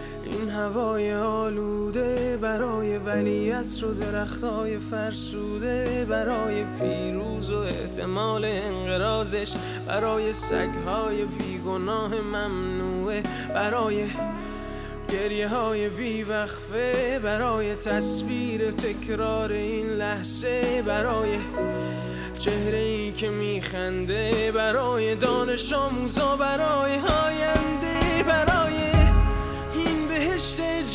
این هوای آلوده برای ولی و درختای فرسوده برای پیروز و احتمال انقرازش برای سگهای بیگناه ممنوعه برای گریه های بیوقفه برای تصویر تکرار این لحظه برای چهره ای که میخنده برای دانش آموزا برای هاینده برای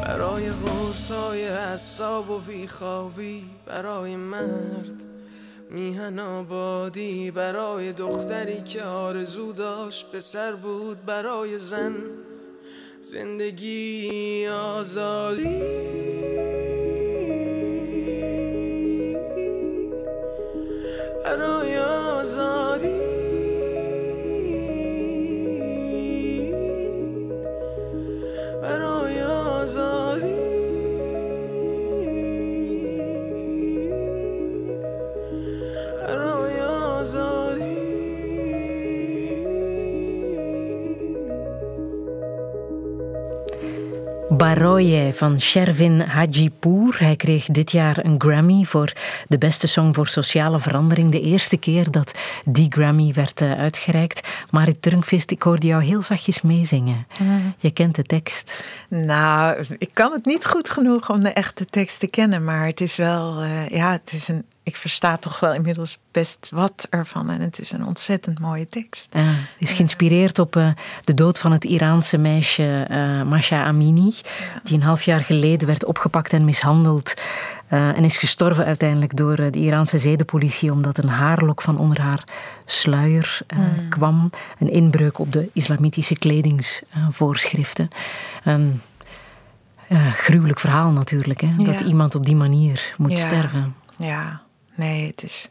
برای غرص های حساب و بیخوابی برای مرد میهن آبادی برای دختری که آرزو داشت پسر بود برای زن زندگی آزادی. برای آزادی. was on. Baroye van Shervin Hajipour. Hij kreeg dit jaar een Grammy voor de beste song voor sociale verandering. De eerste keer dat die Grammy werd eh, uitgereikt. Marit Turnquist, ik hoorde jou heel zachtjes meezingen. Je kent de tekst. Nou, ik kan het niet goed genoeg om de echte tekst te kennen. Maar het is wel, eh, ja, het is een, ik versta toch wel inmiddels best wat ervan. En het is een ontzettend mooie tekst. Ja, het is geïnspireerd op eh, de dood van het Iraanse meisje uh, Masha Amini. Die een half jaar geleden werd opgepakt en mishandeld. Uh, en is gestorven uiteindelijk door de Iraanse zedenpolitie. Omdat een haarlok van onder haar sluier mm. kwam. Een inbreuk op de islamitische kledingsvoorschriften. Een gruwelijk verhaal natuurlijk. Hè? Dat iemand op die manier moet sterven. Ja, nee, het is.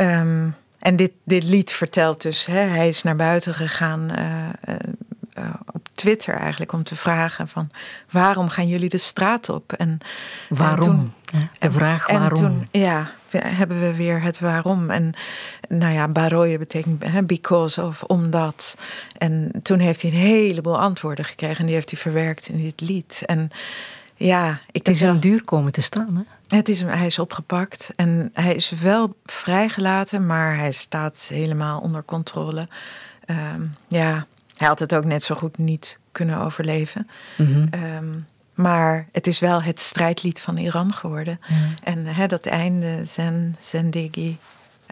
Um, en dit, dit lied vertelt dus, hè, hij is naar buiten gegaan uh, uh, op Twitter eigenlijk om te vragen van waarom gaan jullie de straat op? En waarom? En toen, de vraag waarom. En toen, ja, hebben we weer het waarom. En nou ja, baroje betekent hè, because of, omdat. En toen heeft hij een heleboel antwoorden gekregen en die heeft hij verwerkt in dit lied. En ja, ik het is hem duur komen te staan, hè? Het is, hij is opgepakt en hij is wel vrijgelaten, maar hij staat helemaal onder controle. Um, ja, hij had het ook net zo goed niet kunnen overleven. Mm -hmm. um, maar het is wel het strijdlied van Iran geworden. Mm. En he, dat einde, zen, zendegi,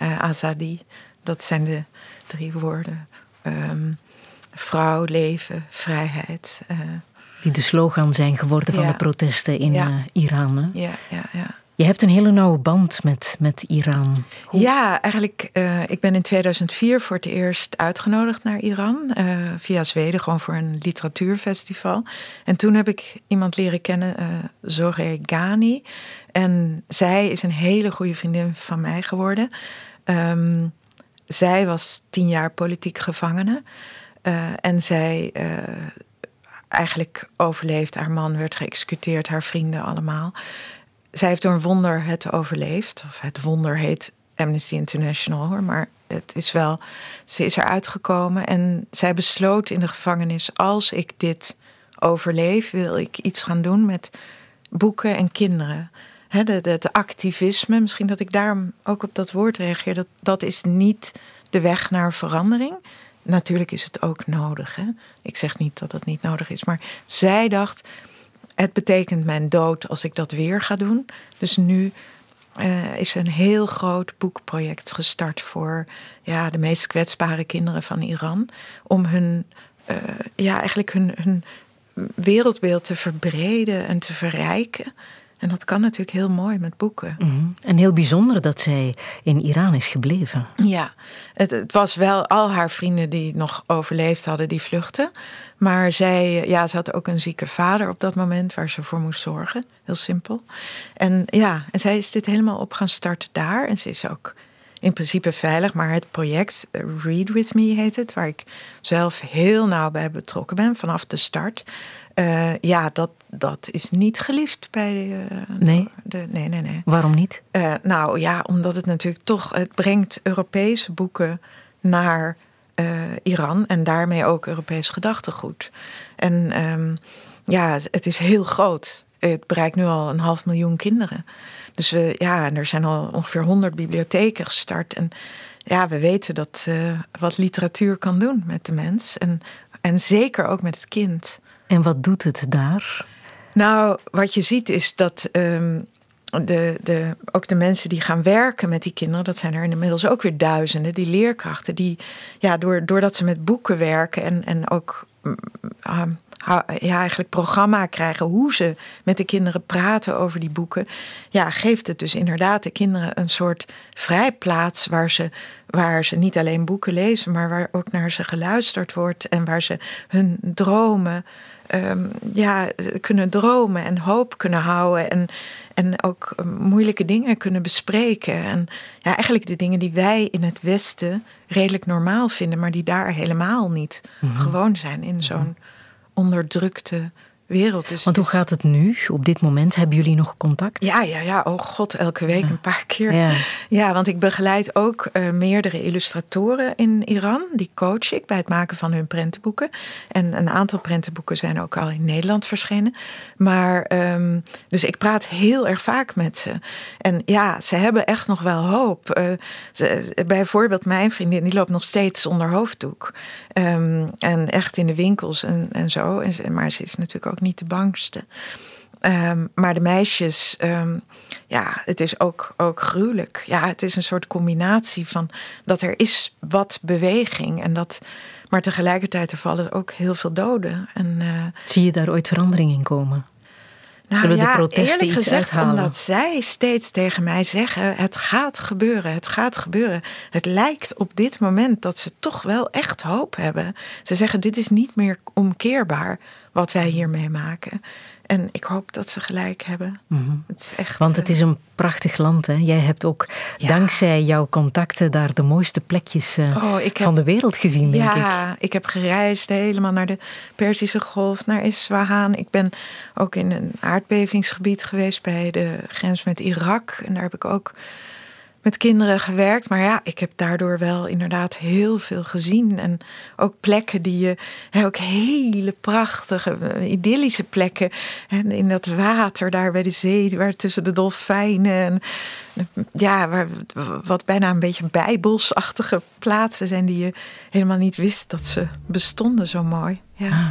uh, azadi, dat zijn de drie woorden. Um, vrouw, leven, vrijheid. Uh, die de slogan zijn geworden van de protesten in eh, Iran. Hè? ja, ja, ja. Je hebt een hele nauwe band met, met Iran. Hoe- Ja, eigenlijk, uh, ik ben in 2004 voor het eerst uitgenodigd naar Iran. Uh, via Zweden, gewoon voor een literatuurfestival. En toen heb ik iemand leren kennen, uh, Zoré Ghani. En zij is een hele goede vriendin van mij geworden. Um, zij was tien jaar politiek gevangene. En zij eigenlijk overleefd. Haar man werd geëxecuteerd, haar vrienden allemaal. Zij heeft door een wonder het overleefd. Of het wonder heet Amnesty International hoor. Maar het is wel. Ze is eruit gekomen en zij besloot in de gevangenis: als ik dit overleef, wil ik iets gaan doen met boeken en kinderen. He, de, de, het activisme, misschien dat ik daarom ook op dat woord reageer, dat, dat is niet de weg naar verandering. Natuurlijk is het ook nodig. Hè? Ik zeg niet dat het niet nodig is, maar zij dacht: het betekent mijn dood als ik dat weer ga doen. Dus nu uh, is een heel groot boekproject gestart voor ja, de meest kwetsbare kinderen van Iran. Om hun, uh, ja, eigenlijk hun, hun wereldbeeld te verbreden en te verrijken. En dat kan natuurlijk heel mooi met boeken. Mm En heel bijzonder dat zij in Iran is gebleven. Ja, het, het, was wel al haar vrienden die nog overleefd hadden, die vluchten. Maar zij, ja, ze had ook een zieke vader op dat moment waar ze voor moest zorgen. Heel simpel. En ja, en zij is dit helemaal op gaan starten daar. En ze is ook in principe veilig. Maar het project eh, Read With Me heet het, waar ik zelf heel nauw bij betrokken ben vanaf de start. Uh, ja, dat, dat is niet geliefd bij de, nee. De, nee, nee, nee. Waarom niet? Uh, nou ja, omdat het natuurlijk toch, het brengt Europese boeken naar uh, Iran en daarmee ook Europees gedachtegoed. En um, ja, het is heel groot. Het bereikt nu al een half miljoen kinderen. Dus we, ja, en er zijn al ongeveer honderd bibliotheken gestart. En ja, we weten dat wat literatuur kan doen met de mens. En, en zeker ook met het kind. En wat doet het daar? Nou, wat je ziet is dat um, de, de, ook de mensen die gaan werken met die kinderen, dat zijn er inmiddels ook weer duizenden, die leerkrachten, die ja, door, doordat ze met boeken werken en, en ook um, ja, eigenlijk programma krijgen hoe ze met de kinderen praten over die boeken, ja, geeft het dus inderdaad de kinderen een soort vrijplaats waar ze, waar ze niet alleen boeken lezen, maar waar ook naar ze geluisterd wordt en waar ze hun dromen um, ja, kunnen dromen en hoop kunnen houden. En, en ook moeilijke dingen kunnen bespreken. En ja, eigenlijk de dingen die wij in het Westen redelijk normaal vinden, maar die daar helemaal niet mm -hmm. gewoon zijn in zo'n onderdrukte wereld. Dus Want hoe gaat het nu? Op dit moment hebben jullie nog contact? Ja, ja, ja. Oh god, elke week een paar keer. Ja, ja want ik begeleid ook uh, meerdere illustratoren in Iran. Die coach ik bij het maken van hun prentenboeken. En een aantal prentenboeken zijn ook al in Nederland verschenen. Maar, um, dus ik praat heel erg vaak met ze. En ja, ze hebben echt nog wel hoop. Uh, ze, bijvoorbeeld mijn vriendin, die loopt nog steeds zonder hoofddoek. Um, en echt in de winkels en, en zo. En, maar ze is natuurlijk ook niet de bangste. Um, maar de meisjes, um, ja, het is ook, ook gruwelijk. Ja, het is een soort combinatie van dat er is wat beweging en dat, maar tegelijkertijd er vallen ook heel veel doden. En, uh, Zie je daar ooit verandering in komen? Nou, Zullen ja, de protesten eerlijk iets gezegd, uithalen? omdat zij steeds tegen mij zeggen: het gaat gebeuren, het gaat gebeuren. Het lijkt op dit moment dat ze toch wel echt hoop hebben. Ze zeggen: dit is niet meer omkeerbaar wat wij hier meemaken. En ik hoop dat ze gelijk hebben. Mhm. Het is echt, Want het eh, is een prachtig land. Hè? Jij hebt ook Ja. dankzij jouw contacten daar de mooiste plekjes eh, Oh, heb- van de wereld gezien, denk ik. ja, ik. heb gereisd helemaal naar de Perzische Golf, naar Isfahan. Ik ben ook in een aardbevingsgebied geweest bij de grens met Irak. En daar heb ik ook met kinderen gewerkt. Maar ja, ik heb daardoor wel inderdaad heel veel gezien. En ook plekken die je, hè, ook hele prachtige, eh, idyllische plekken. En in dat water daar bij de zee, waar tussen de dolfijnen. En, ja, waar, wat bijna een beetje bijbelsachtige plaatsen zijn die je helemaal niet wist dat ze bestonden zo mooi. Ja. Ah.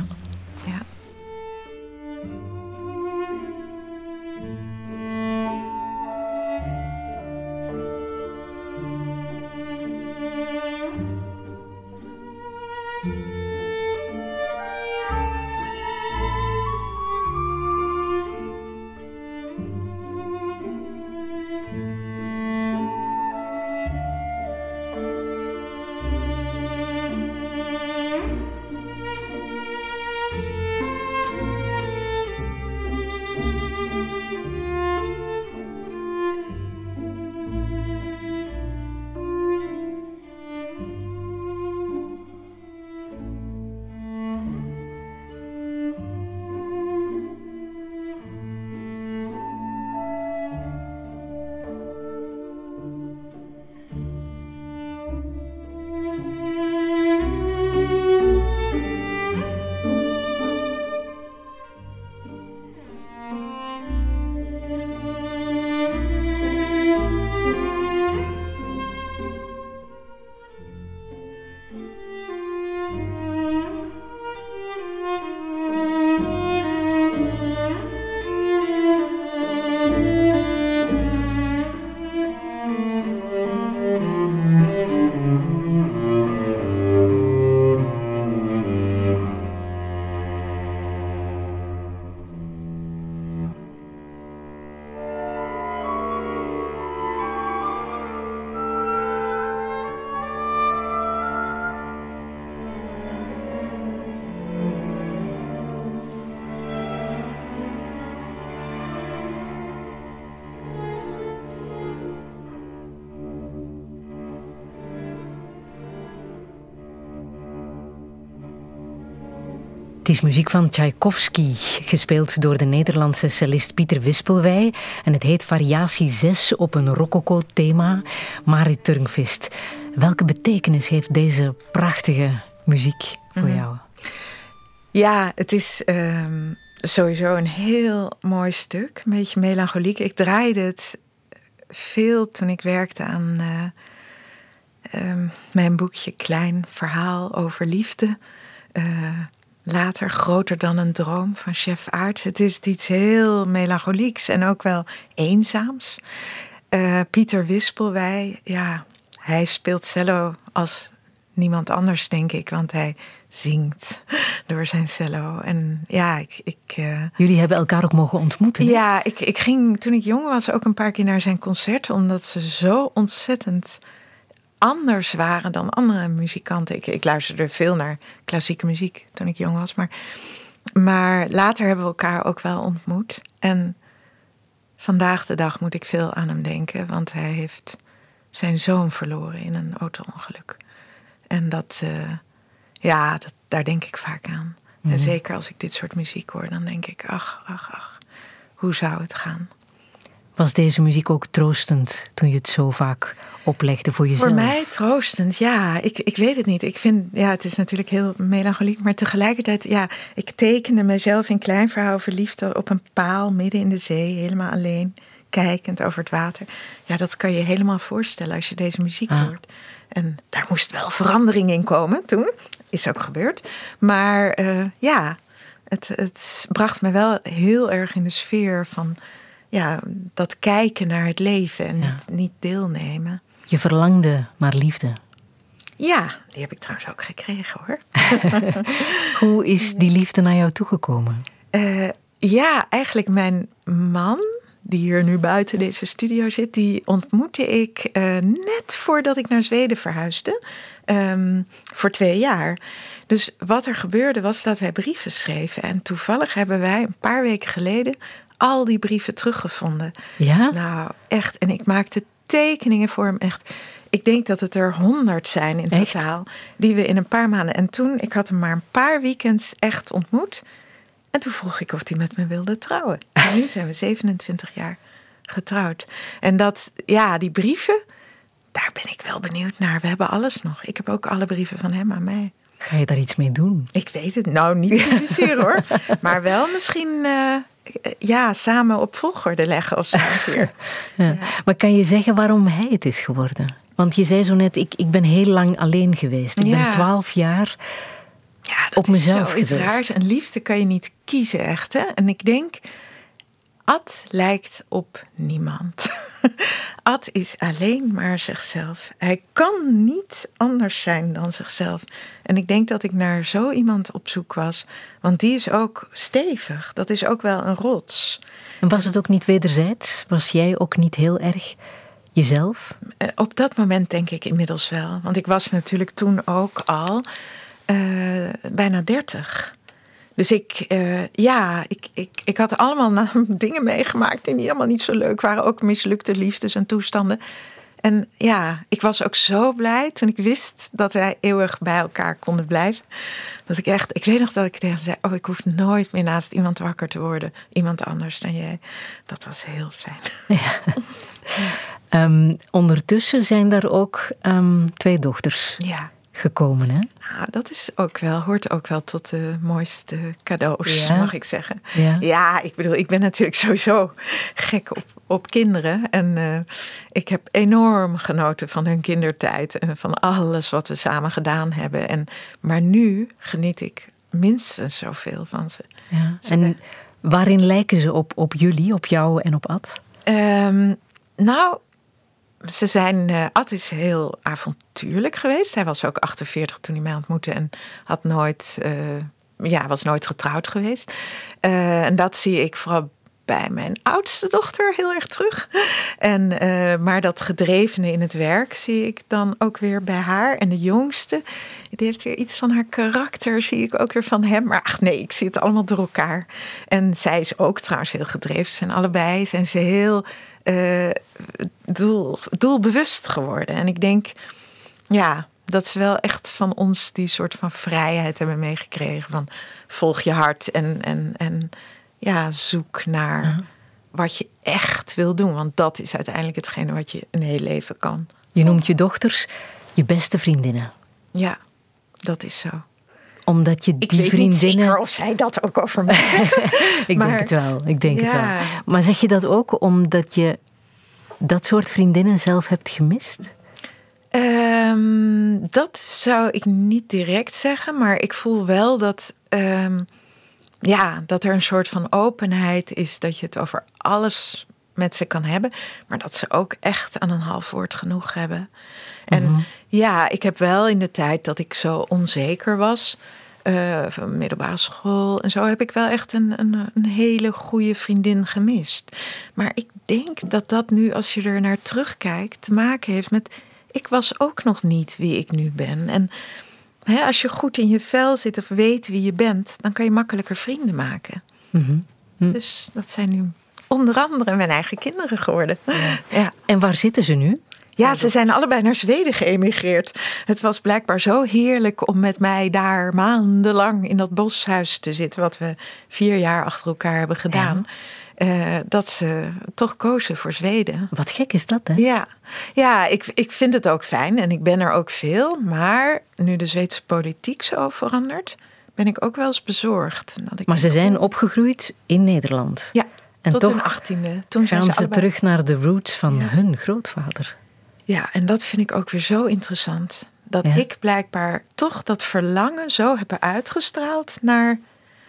Is muziek van Tchaikovsky, gespeeld door de Nederlandse cellist Pieter Wispelwij. En het heet Variatie 6 op een rococo-thema. Marit Turnquist, welke betekenis heeft deze prachtige muziek voor Mhm. jou? Ja, het is ehm, sowieso een heel mooi stuk. Een beetje melancholiek. Ik draaide het veel toen ik werkte aan eh, ehm, mijn boekje Klein Verhaal over Liefde. Eh, later Groter dan een droom van chef Aarts. Het is iets heel melancholieks en ook wel eenzaams. Eh, Pieter Wispelwij, ja, hij speelt cello als niemand anders, denk ik. Want hij zingt door zijn cello. En ja, ik... ik eh, Jullie hebben elkaar ook mogen ontmoeten. hè? ja, ik, ik ging toen ik jong was ook een paar keer naar zijn concerten, omdat ze zo ontzettend anders waren dan andere muzikanten. Ik, ik luisterde veel naar klassieke muziek toen ik jong was, maar, maar later hebben we elkaar ook wel ontmoet. En vandaag de dag moet ik veel aan hem denken, want hij heeft zijn zoon verloren in een auto-ongeluk. En dat, eh, ja, dat, daar denk ik vaak aan. En zeker als ik dit soort muziek hoor, dan denk ik, ach, ach, ach, hoe zou het gaan? Was deze muziek ook troostend toen je het zo vaak oplegde voor jezelf? Voor mij troostend, ja. Ik, ik weet het niet. Ik vind, ja, het is natuurlijk heel melancholiek, maar tegelijkertijd, ja, ik tekende mezelf in klein verhaal over liefde op een paal midden in de zee, helemaal alleen, kijkend over het water. Ja, dat kan je helemaal voorstellen als je deze muziek Ah. hoort. En daar moest wel verandering in komen toen. Is ook gebeurd. Maar eh, ja, het, het bracht me wel heel erg in de sfeer van ja, dat kijken naar het leven en Ja. niet, niet deelnemen. Je verlangde naar liefde. Ja, die heb ik trouwens ook gekregen hoor. Hoe is die liefde naar jou toegekomen? Eh, ja, eigenlijk mijn man, die hier nu buiten deze studio zit, die ontmoette ik eh, net voordat ik naar Zweden verhuisde. ehm, voor twee jaar. Dus wat er gebeurde was dat wij brieven schreven. En toevallig hebben wij een paar weken geleden al die brieven teruggevonden. Ja? Nou, echt. En ik maakte tekeningen voor hem. Echt. Ik denk dat het er honderd zijn in Echt? totaal. Die we in een paar maanden. En toen, ik had hem maar een paar weekends echt ontmoet. En toen vroeg ik of hij met me wilde trouwen. En nu zijn we 27 jaar getrouwd. En dat, ja, die brieven, daar ben ik wel benieuwd naar. We hebben alles nog. Ik heb ook alle brieven van hem aan mij. Ga je daar iets mee doen? Ik weet het nou niet publiceren hoor. Maar wel misschien, eh, ja, samen op volgorde leggen of zo een. Ja. Maar kan je zeggen waarom hij het is geworden? Want je zei zo net, ik, ik ben heel lang alleen geweest. Ik Ja. ben twaalf jaar. Ja, dat Op mezelf is zoiets geweest. raars. En liefde kan je niet kiezen, echt. Hè? En ik denk, Ad lijkt op niemand. Ad is alleen maar zichzelf. Hij kan niet anders zijn dan zichzelf. En ik denk dat ik naar zo iemand op zoek was. Want die is ook stevig. Dat is ook wel een rots. En was het ook niet wederzijds? Was jij ook niet heel erg jezelf? Eh, Op dat moment denk ik inmiddels wel. Want ik was natuurlijk toen ook al eh, bijna dertig. Dus ik, eh, ja, ik, ik, ik had allemaal na- dingen meegemaakt die niet allemaal niet zo leuk waren. Ook mislukte liefdes en toestanden. En ja, ik was ook zo blij toen ik wist dat wij eeuwig bij elkaar konden blijven. Dat ik echt, ik weet nog dat ik tegen hem zei: Oh, ik hoef nooit meer naast iemand wakker te worden. Iemand anders dan jij. Dat was heel fijn. Ehm, ondertussen zijn daar ook ehm, twee dochters Ja. Gekomen, hè? Nou, dat is ook wel, hoort ook wel tot de mooiste cadeaus, Ja. mag ik zeggen. Ja. ik bedoel, ik ben natuurlijk sowieso gek op, op kinderen. En eh, ik heb enorm genoten van hun kindertijd en van alles wat we samen gedaan hebben. En, maar nu geniet ik minstens zoveel van ze. Ja. Ze En waarin lijken ze op, op jullie, op jou en op Ad? Ehm, nou, ze zijn. eh Ad is heel avontuurlijk geweest. Hij was ook 48 toen hij mij ontmoette en had nooit. eh, ja, was nooit getrouwd geweest. Eh, en dat zie ik vooral bij mijn oudste dochter heel erg terug. En, maar dat gedrevene in het werk zie ik dan ook weer bij haar. En de jongste, die heeft weer iets van haar karakter, zie ik ook weer van hem. Maar ach nee, ik zie het allemaal door elkaar. En zij is ook trouwens heel gedreven. Ze zijn allebei zijn ze heel eh, doel, doelbewust geworden. En ik denk, ja, dat ze wel echt van ons die soort van vrijheid hebben meegekregen. Van volg je hart en, en, en ja, zoek naar wat je echt wil doen. Want dat is uiteindelijk hetgene wat je een heel leven kan. Je noemt je dochters je beste vriendinnen. Ja, dat is zo. Omdat je Ik die weet vriendinnen. niet zeker of zij dat ook over mij zeggen. ik maar- denk het wel. Ik denk Ja. het wel. Maar zeg je dat ook omdat je dat soort vriendinnen zelf hebt gemist? Ehm, dat zou ik niet direct zeggen, maar ik voel wel dat, ehm, ja, dat er een soort van openheid is dat je het over alles met ze kan hebben, maar dat ze ook echt aan een half woord genoeg hebben. En ja, ik heb wel in de tijd dat ik zo onzeker was, eh, van middelbare school en zo, heb ik wel echt een, een, een hele goede vriendin gemist. Maar ik denk dat dat nu, als je er naar terugkijkt, te maken heeft met. Ik was ook nog niet wie ik nu ben. En hè, als je goed in je vel zit of weet wie je bent, dan kan je makkelijker vrienden maken. Dus dat zijn nu onder andere mijn eigen kinderen geworden. Ja. En waar zitten ze nu? Ja, ze zijn allebei naar Zweden geëmigreerd. Het was blijkbaar zo heerlijk om met mij daar maandenlang in dat boshuis te zitten, wat we vier jaar achter elkaar hebben gedaan. eh, dat ze toch kozen voor Zweden. Wat gek is dat, hè? Ja, ja ik, ik vind het ook fijn en ik ben er ook veel. Maar nu de Zweedse politiek zo verandert, ben ik ook wel eens bezorgd. Dat Maar ze zijn opgegroeid in Nederland. Ja, En tot toch hun achttiende. Toen zijn Gaan ze terug naar de roots van Ja. hun grootvader. Ja, en dat vind ik ook weer zo interessant. Dat Ja. ik blijkbaar toch dat verlangen zo heb uitgestraald naar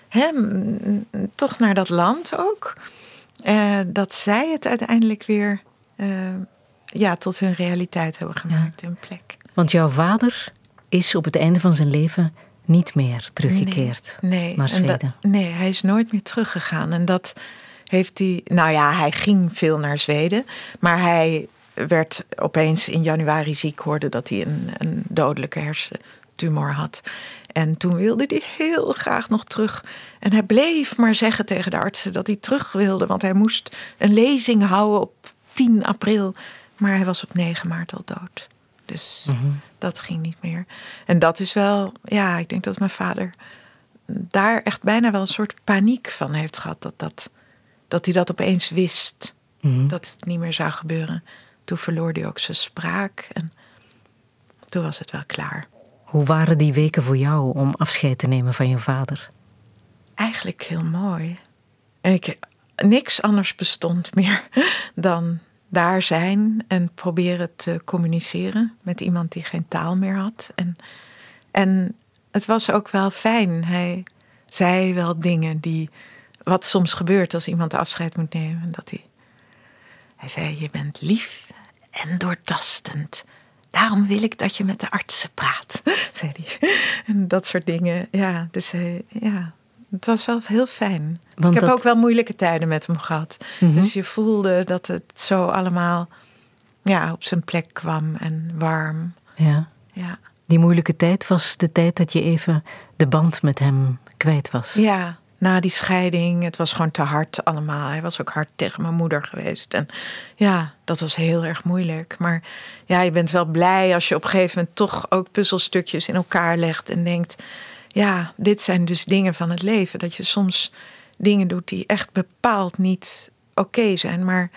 hem, toch naar dat land ook. Eh, dat zij het uiteindelijk weer eh, ja, tot hun realiteit hebben gemaakt, hun plek. Want jouw vader is op het einde van zijn leven niet meer teruggekeerd nee, naar dat- Zweden. nee, hij is nooit meer teruggegaan. En dat heeft hij. Nou ja, hij ging veel naar Zweden. Maar hij werd opeens in januari ziek, hoorde dat hij een, een dodelijke hersentumor had. En toen wilde hij heel graag nog terug. En hij bleef maar zeggen tegen de artsen dat hij terug wilde. Want hij moest een lezing houden op 10 april. Maar hij was op 9 maart al dood. Dus dat ging niet meer. En dat is wel, ja, ik denk dat mijn vader daar echt bijna wel een soort paniek van heeft gehad. Dat, dat, dat hij dat opeens wist. Dat het niet meer zou gebeuren. Toen verloor hij ook zijn spraak. En toen was het wel klaar. Hoe waren die weken voor jou om afscheid te nemen van je vader? Eigenlijk heel mooi. Ik, niks anders bestond meer dan daar zijn en proberen te communiceren met iemand die geen taal meer had. En, en het was ook wel fijn. Hij zei wel dingen die, wat soms gebeurt als iemand afscheid moet nemen. Dat hij, hij zei, je bent lief en doortastend. Daarom wil ik dat je met de artsen praat, zei hij. En dat soort dingen. Ja, dus hij, ja, het was wel heel fijn. Want ik heb dat- ook wel moeilijke tijden met hem gehad. Dus je voelde dat het zo allemaal ja, op zijn plek kwam en warm. Ja. Ja, Die moeilijke tijd was de tijd dat je even de band met hem kwijt was. ja na die scheiding, het was gewoon te hard allemaal. Hij was ook hard tegen mijn moeder geweest. En ja, dat was heel erg moeilijk. Maar ja, je bent wel blij als je op een gegeven moment toch ook puzzelstukjes in elkaar legt en denkt: ja, dit zijn dus dingen van het leven. Dat je soms dingen doet die echt bepaald niet oké zijn. Maar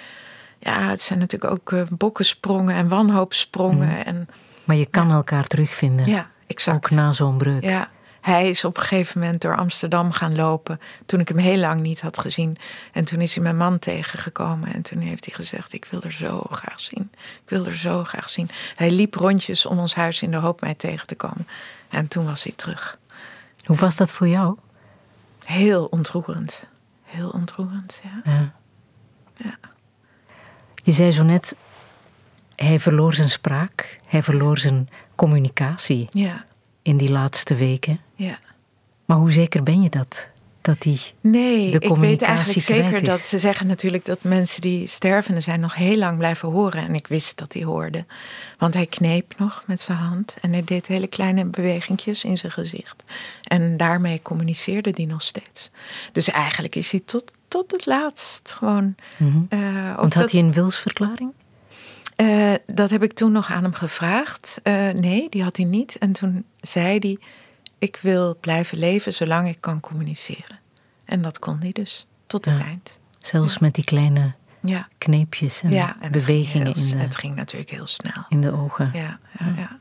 ja, het zijn natuurlijk ook eh, bokkensprongen en wanhoopsprongen. En Maar je kan elkaar terugvinden. ja, exact. Ook na zo'n breuk. Ja, hij is op een gegeven moment door Amsterdam gaan lopen. Toen ik hem heel lang niet had gezien. En toen is hij mijn man tegengekomen. En toen heeft hij gezegd: Ik wil er zo graag zien. Ik wil er zo graag zien. Hij liep rondjes om ons huis in de hoop mij tegen te komen. En toen was hij terug. Hoe was dat voor jou? Heel ontroerend. Heel ontroerend, ja. Ja. Ja. Je zei zo net, hij verloor zijn spraak, hij verloor zijn communicatie Ja, in die laatste weken. ja. Maar hoe zeker ben je dat? Dat die. Nee, de ik weet communicatie eigenlijk zeker is. dat ze zeggen natuurlijk dat mensen die stervende zijn nog heel lang blijven horen. En ik wist dat hij hoorde. Want hij kneep nog met zijn hand en hij deed hele kleine bewegingjes in zijn gezicht. En daarmee communiceerde hij nog steeds. Dus eigenlijk is hij tot, tot het laatst gewoon. eh, Mhm. Want had dat- hij een wilsverklaring? Eh, dat heb ik toen nog aan hem gevraagd. Eh, nee, die had hij niet. En toen zei hij: Ik wil blijven leven zolang ik kan communiceren. En dat kon hij dus, tot het Ja. eind. Zelfs met die kleine Ja, kneepjes en, ja en bewegingen het ging, in, heel, de, het ging natuurlijk heel snel. in de ogen. Ja, ja, ja.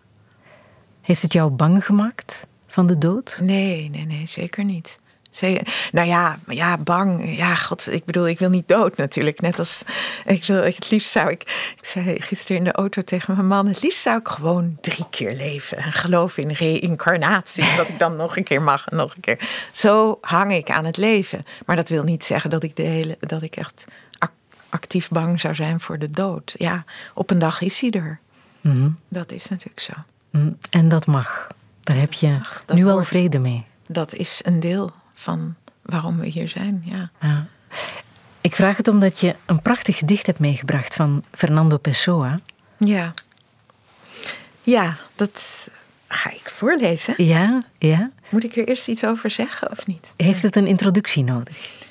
Heeft het jou bang gemaakt van de dood? Nee, nee, nee, zeker niet. Zeker. Nou ja, ja, bang. Ja, god, ik bedoel, ik wil niet dood natuurlijk. Net als, ik wil, het liefst zou ik, ik zei gisteren in de auto tegen mijn man, het liefst zou ik gewoon drie keer leven. En geloven in reïncarnatie, dat ik dan nog een keer mag en nog een keer. Zo hang ik aan het leven. Maar dat wil niet zeggen dat ik, de hele, dat ik echt ac- actief bang zou zijn voor de dood. Ja, op een dag is hij er. Mhm. Dat is natuurlijk zo. Mm, En dat mag. Daar heb je nu al vrede mee. Dat is een deel van waarom we hier zijn, ja. Ja. Ik vraag het omdat je een prachtig gedicht hebt meegebracht van Fernando Pessoa. Ja. Ja, dat ga ik voorlezen. Ja, ja. Moet ik er eerst iets over zeggen of niet? Heeft het een introductie nodig?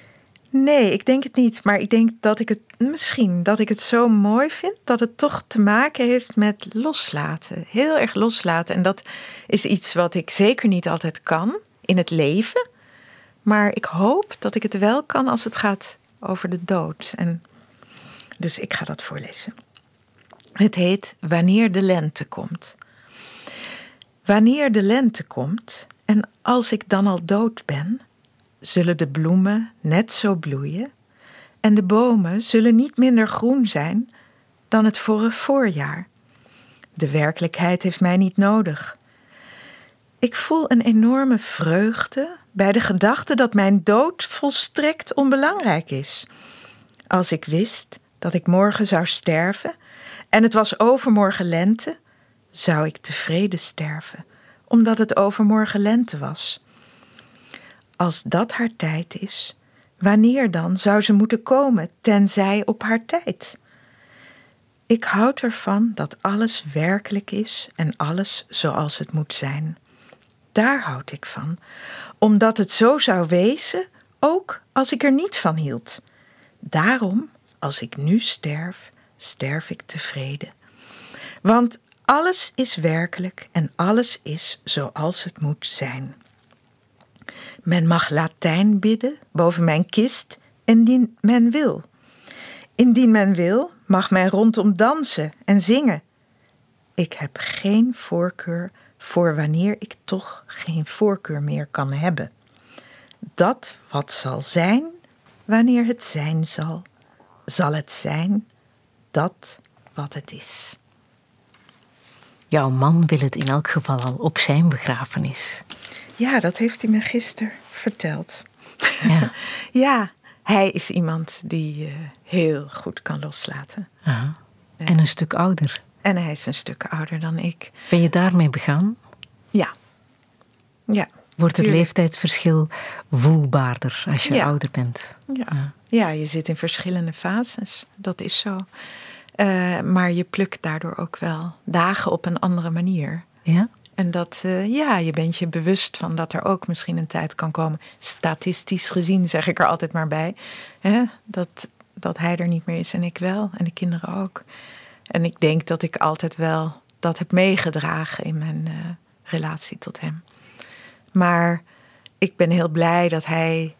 Nee, ik denk het niet. Maar ik denk dat ik het misschien dat ik het zo mooi vind dat het toch te maken heeft met loslaten. Heel erg loslaten. En dat is iets wat ik zeker niet altijd kan in het leven. Maar ik hoop dat ik het wel kan als het gaat over de dood. En dus ik ga dat voorlezen. Het heet Wanneer de lente komt. Wanneer de lente komt en als ik dan al dood ben, zullen de bloemen net zo bloeien en de bomen zullen niet minder groen zijn dan het vorig voorjaar. De werkelijkheid heeft mij niet nodig. Ik voel een enorme vreugde bij de gedachte dat mijn dood volstrekt onbelangrijk is. Als ik wist dat ik morgen zou sterven en het was overmorgen lente, zou ik tevreden sterven, omdat het overmorgen lente was. Als dat haar tijd is, wanneer dan zou ze moeten komen, tenzij op haar tijd? Ik houd ervan dat alles werkelijk is en alles zoals het moet zijn. Daar houd ik van, omdat het zo zou wezen, ook als ik er niet van hield. Daarom, als ik nu sterf, sterf ik tevreden. Want alles is werkelijk en alles is zoals het moet zijn. Men mag Latijn bidden boven mijn kist, indien men wil. Indien men wil, mag men rondom dansen en zingen. Ik heb geen voorkeur voor wanneer ik toch geen voorkeur meer kan hebben. Dat wat zal zijn, wanneer het zijn zal, zal het zijn dat wat het is. Jouw man wil het in elk geval al op zijn begrafenis. Ja, dat heeft hij me gisteren verteld. Ja. Ja, hij is iemand die eh, heel goed kan loslaten. Aha. En een stuk ouder. En hij is een stuk ouder dan ik. Ben je daarmee begaan? Ja. Ja. Wordt het tuurlijk. leeftijdsverschil voelbaarder als je Ja. ouder bent? Ja. ja, je zit in verschillende fases. Dat is zo. Eh, maar je plukt daardoor ook wel dagen op een andere manier. Ja? En dat, eh, ja, je bent je bewust van dat er ook misschien een tijd kan komen. Statistisch gezien zeg ik er altijd maar bij. Hè? Dat, dat hij er niet meer is en ik wel. En de kinderen ook. En ik denk dat ik altijd wel dat heb meegedragen in mijn eh, relatie tot hem. Maar ik ben heel blij dat hij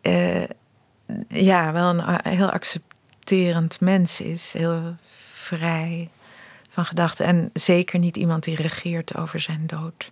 eh, ja, wel een a- heel accepterend mens is. Heel vrij van gedachten. En zeker niet iemand die regeert over zijn dood.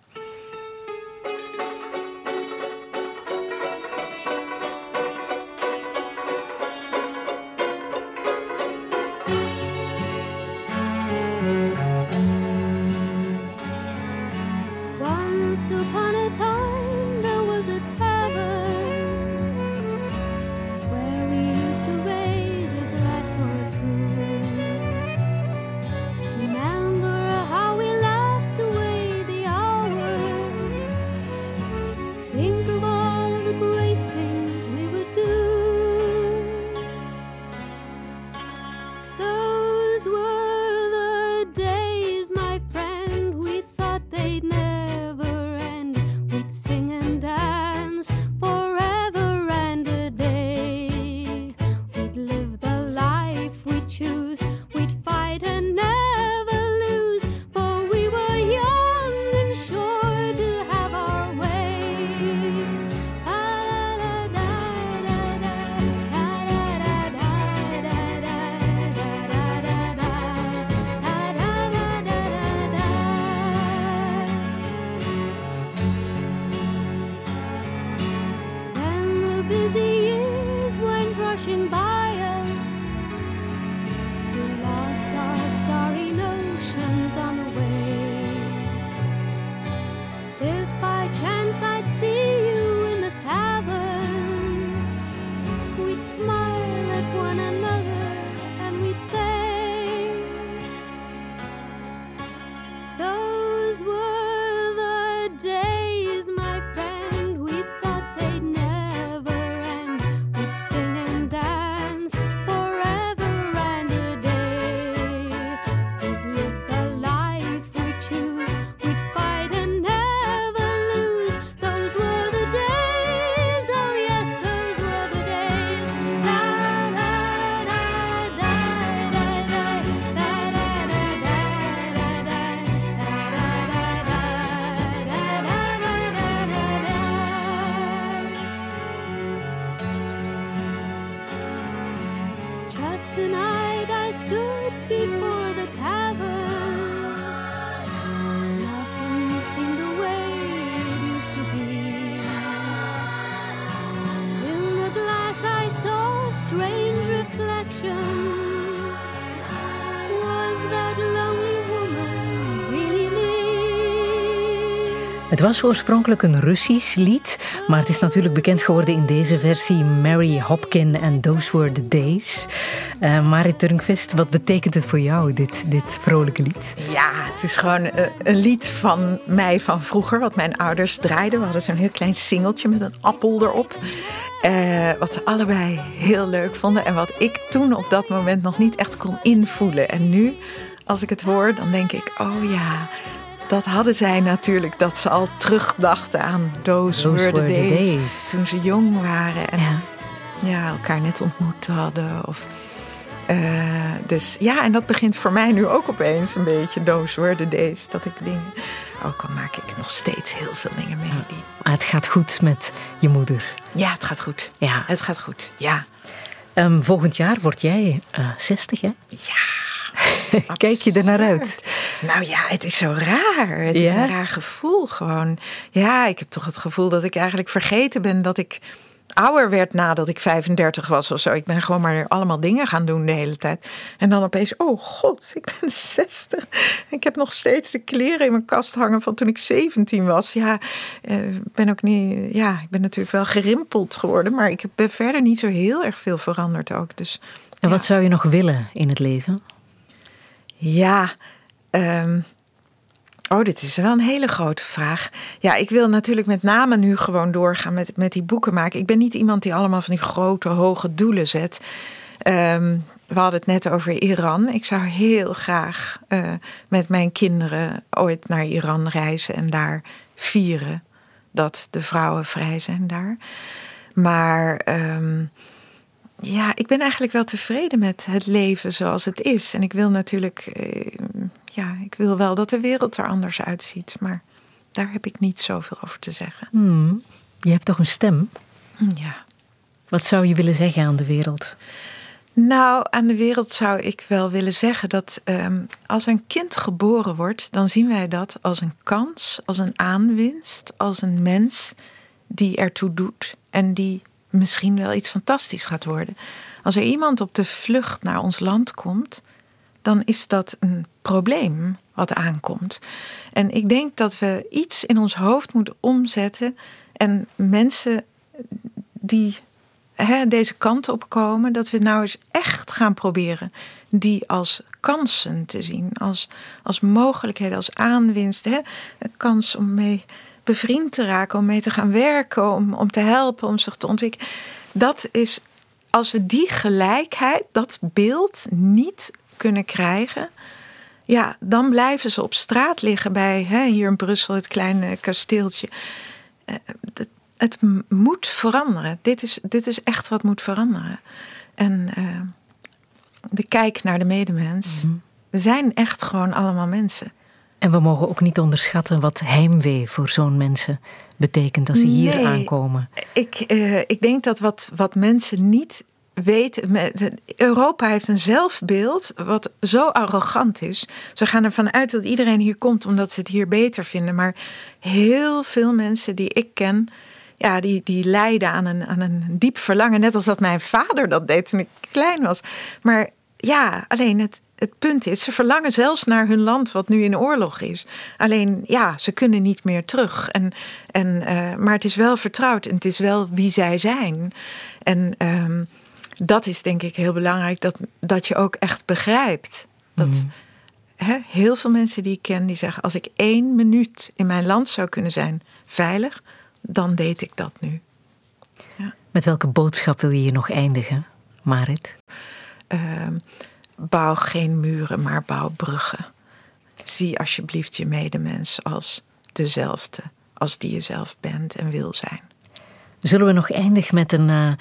Het was oorspronkelijk een Russisch lied, maar het is natuurlijk bekend geworden in deze versie Mary Hopkin en Those Were the Days. Eh Marit Turnquist, wat betekent het voor jou, dit, dit vrolijke lied? Ja, het is gewoon eh, een lied van mij van vroeger, wat mijn ouders draaiden. We hadden zo'n heel klein singeltje met een appel erop. Eh, wat ze allebei heel leuk vonden en wat ik toen op dat moment nog niet echt kon invoelen. En nu, als ik het hoor, dan denk ik, oh ja, dat hadden zij natuurlijk, dat ze al terugdachten aan Those, Those were the were the days, days. Toen ze jong waren en Ja. ja, elkaar net ontmoet hadden. Of, eh, dus ja, en dat begint voor mij nu ook opeens een beetje those were the days. Dat ik dingen, ook al maak ik nog steeds heel veel dingen mee. Die, Maar het gaat goed met je moeder. ja, het gaat goed. Ja. Het gaat goed, ja. Ehm, volgend jaar word jij eh 60, hè? Kijk je er naar uit? Nou ja, het is zo raar. Het is een raar gevoel gewoon. Ja, ik heb toch het gevoel dat ik eigenlijk vergeten ben dat ik ouder werd nadat ik 35 was of zo. Ik ben gewoon maar allemaal dingen gaan doen de hele tijd. En dan opeens, oh god, ik ben 60. Ik heb nog steeds de kleren in mijn kast hangen van toen ik 17 was. Ja, eh, ik ben ook niet, ja, ik ben natuurlijk wel gerimpeld geworden, maar ik ben verder niet zo heel erg veel veranderd ook. Dus En wat zou je nog willen in het leven? Ja, ehm, oh, dit is wel een hele grote vraag. Ja, ik wil natuurlijk met name nu gewoon doorgaan met, met die boeken maken. Ik ben niet iemand die allemaal van die grote, hoge doelen zet. Ehm, we hadden het net over Iran. Ik zou heel graag eh, met mijn kinderen ooit naar Iran reizen en daar vieren dat de vrouwen vrij zijn daar. Maar ehm, ja, ik ben eigenlijk wel tevreden met het leven zoals het is. En ik wil natuurlijk, eh, ja, ik wil wel dat de wereld er anders uitziet. Maar daar heb ik niet zoveel over te zeggen. Hmm, je hebt toch een stem? Ja. Wat zou je willen zeggen aan de wereld? Nou, aan de wereld zou ik wel willen zeggen dat ehm, als een kind geboren wordt, dan zien wij dat als een kans, als een aanwinst, als een mens die ertoe doet en die misschien wel iets fantastisch gaat worden. Als er iemand op de vlucht naar ons land komt, dan is dat een probleem wat aankomt. En ik denk dat we iets in ons hoofd moeten omzetten en mensen die hè, deze kant op komen, dat we nou eens echt gaan proberen die als kansen te zien, als, als mogelijkheden, als aanwinst. Hè? Een kans om mee bevriend te raken, om mee te gaan werken, om, om te helpen, om zich te ontwikkelen. Dat is, als we die gelijkheid, dat beeld niet kunnen krijgen, ja, dan blijven ze op straat liggen bij hè, hier in Brussel, het kleine kasteeltje. Eh, het, het moet veranderen. Dit is, dit is echt wat moet veranderen. En eh, de kijk naar de medemens. We zijn echt gewoon allemaal mensen. En we mogen ook niet onderschatten wat heimwee voor zo'n mensen betekent als ze hier aankomen. Ik, eh, ik denk dat wat, wat mensen niet weten. Europa heeft een zelfbeeld wat zo arrogant is. Ze gaan ervan uit dat iedereen hier komt omdat ze het hier beter vinden. Maar heel veel mensen die ik ken. Ja, die, die lijden aan een, aan een diep verlangen. Net als dat mijn vader dat deed toen ik klein was. Maar ja, alleen het, het punt is, ze verlangen zelfs naar hun land wat nu in oorlog is. Alleen ja, ze kunnen niet meer terug. En, en, eh, maar het is wel vertrouwd en het is wel wie zij zijn. En ehm, dat is denk ik heel belangrijk, dat, dat je ook echt begrijpt. Dat hè, heel veel mensen die ik ken, die zeggen: als ik één minuut in mijn land zou kunnen zijn veilig, dan deed ik dat nu. Met welke boodschap wil je hier nog eindigen, Marit? Ehm, bouw geen muren, maar bouw bruggen. Zie alsjeblieft je medemens als dezelfde, als die je zelf bent en wil zijn. Zullen we nog eindigen met een eh,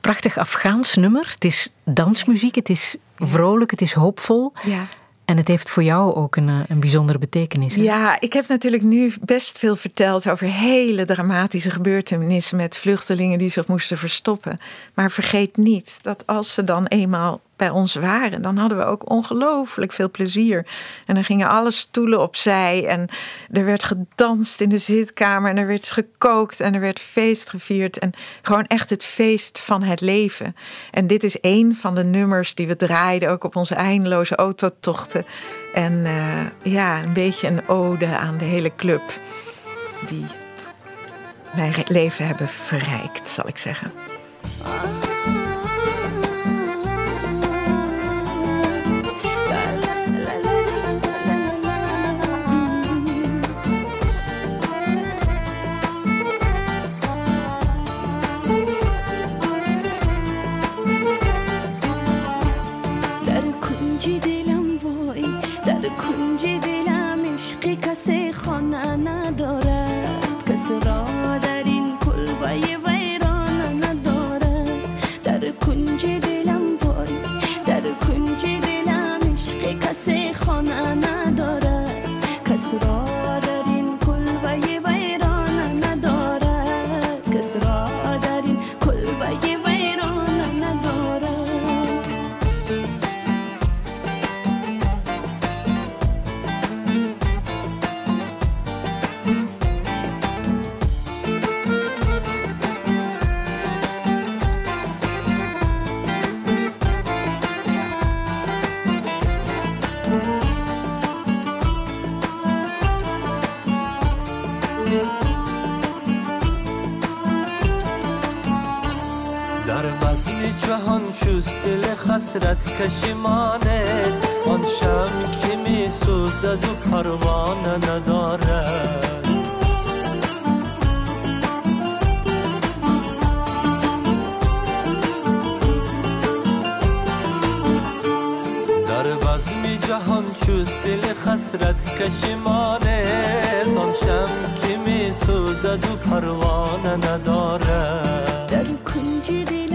prachtig Afghaans nummer? Het is dansmuziek, het is vrolijk, het is hoopvol. Ja. En het heeft voor jou ook een, eh, een bijzondere betekenis. hè? Ja, ik heb natuurlijk nu best veel verteld over hele dramatische gebeurtenissen met vluchtelingen die zich moesten verstoppen. Maar vergeet niet dat als ze dan eenmaal bij ons waren, dan hadden we ook ongelooflijk veel plezier. En dan gingen alle stoelen opzij en er werd gedanst in de zitkamer en er werd gekookt en er werd feest gevierd. En gewoon echt het feest van het leven. En dit is een van de nummers die we draaiden, ook op onze eindeloze autotochten. En eh, ja, een beetje een ode aan de hele club die mijn leven hebben verrijkt, zal ik zeggen. na na دل خسرت کشیمانست آن شم که می سوزد و پروانه ندارد. بزم جهان چوست دل خسرت کشیمانست آن شم که می سوزد و پروانه ندارد. در کنج دلم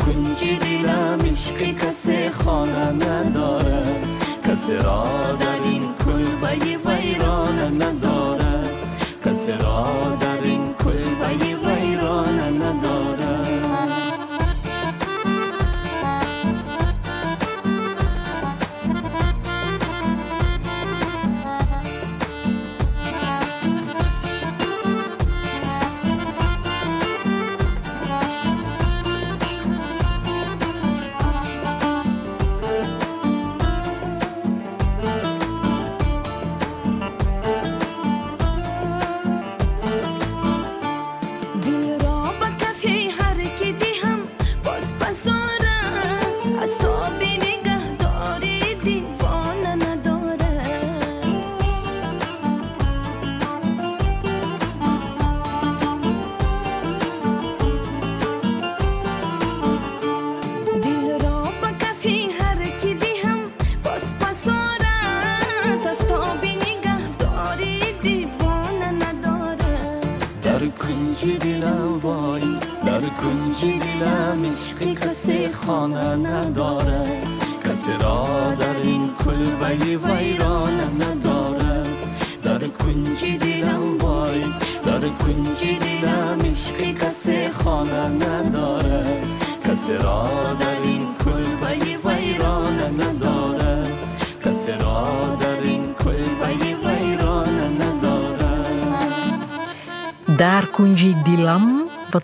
در کنج دلم عشقی کسی خانه نداره. کسی را در این کلبه ویرانه نداره. کسی را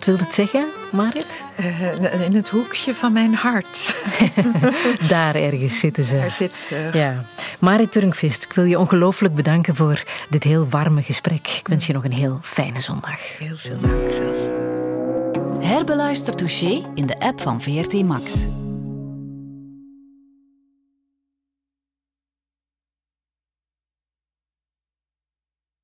wil het zeggen, Marit? Eh, in het hoekje van mijn hart. Daar ergens zitten ze. Daar zit ze. Ja. Marit Turnkvist, ik wil je ongelooflijk bedanken voor dit heel warme gesprek. Ik wens je nog een heel fijne zondag. Heel veel dank zelf. Herbeluister Touché in de app van VRT Max.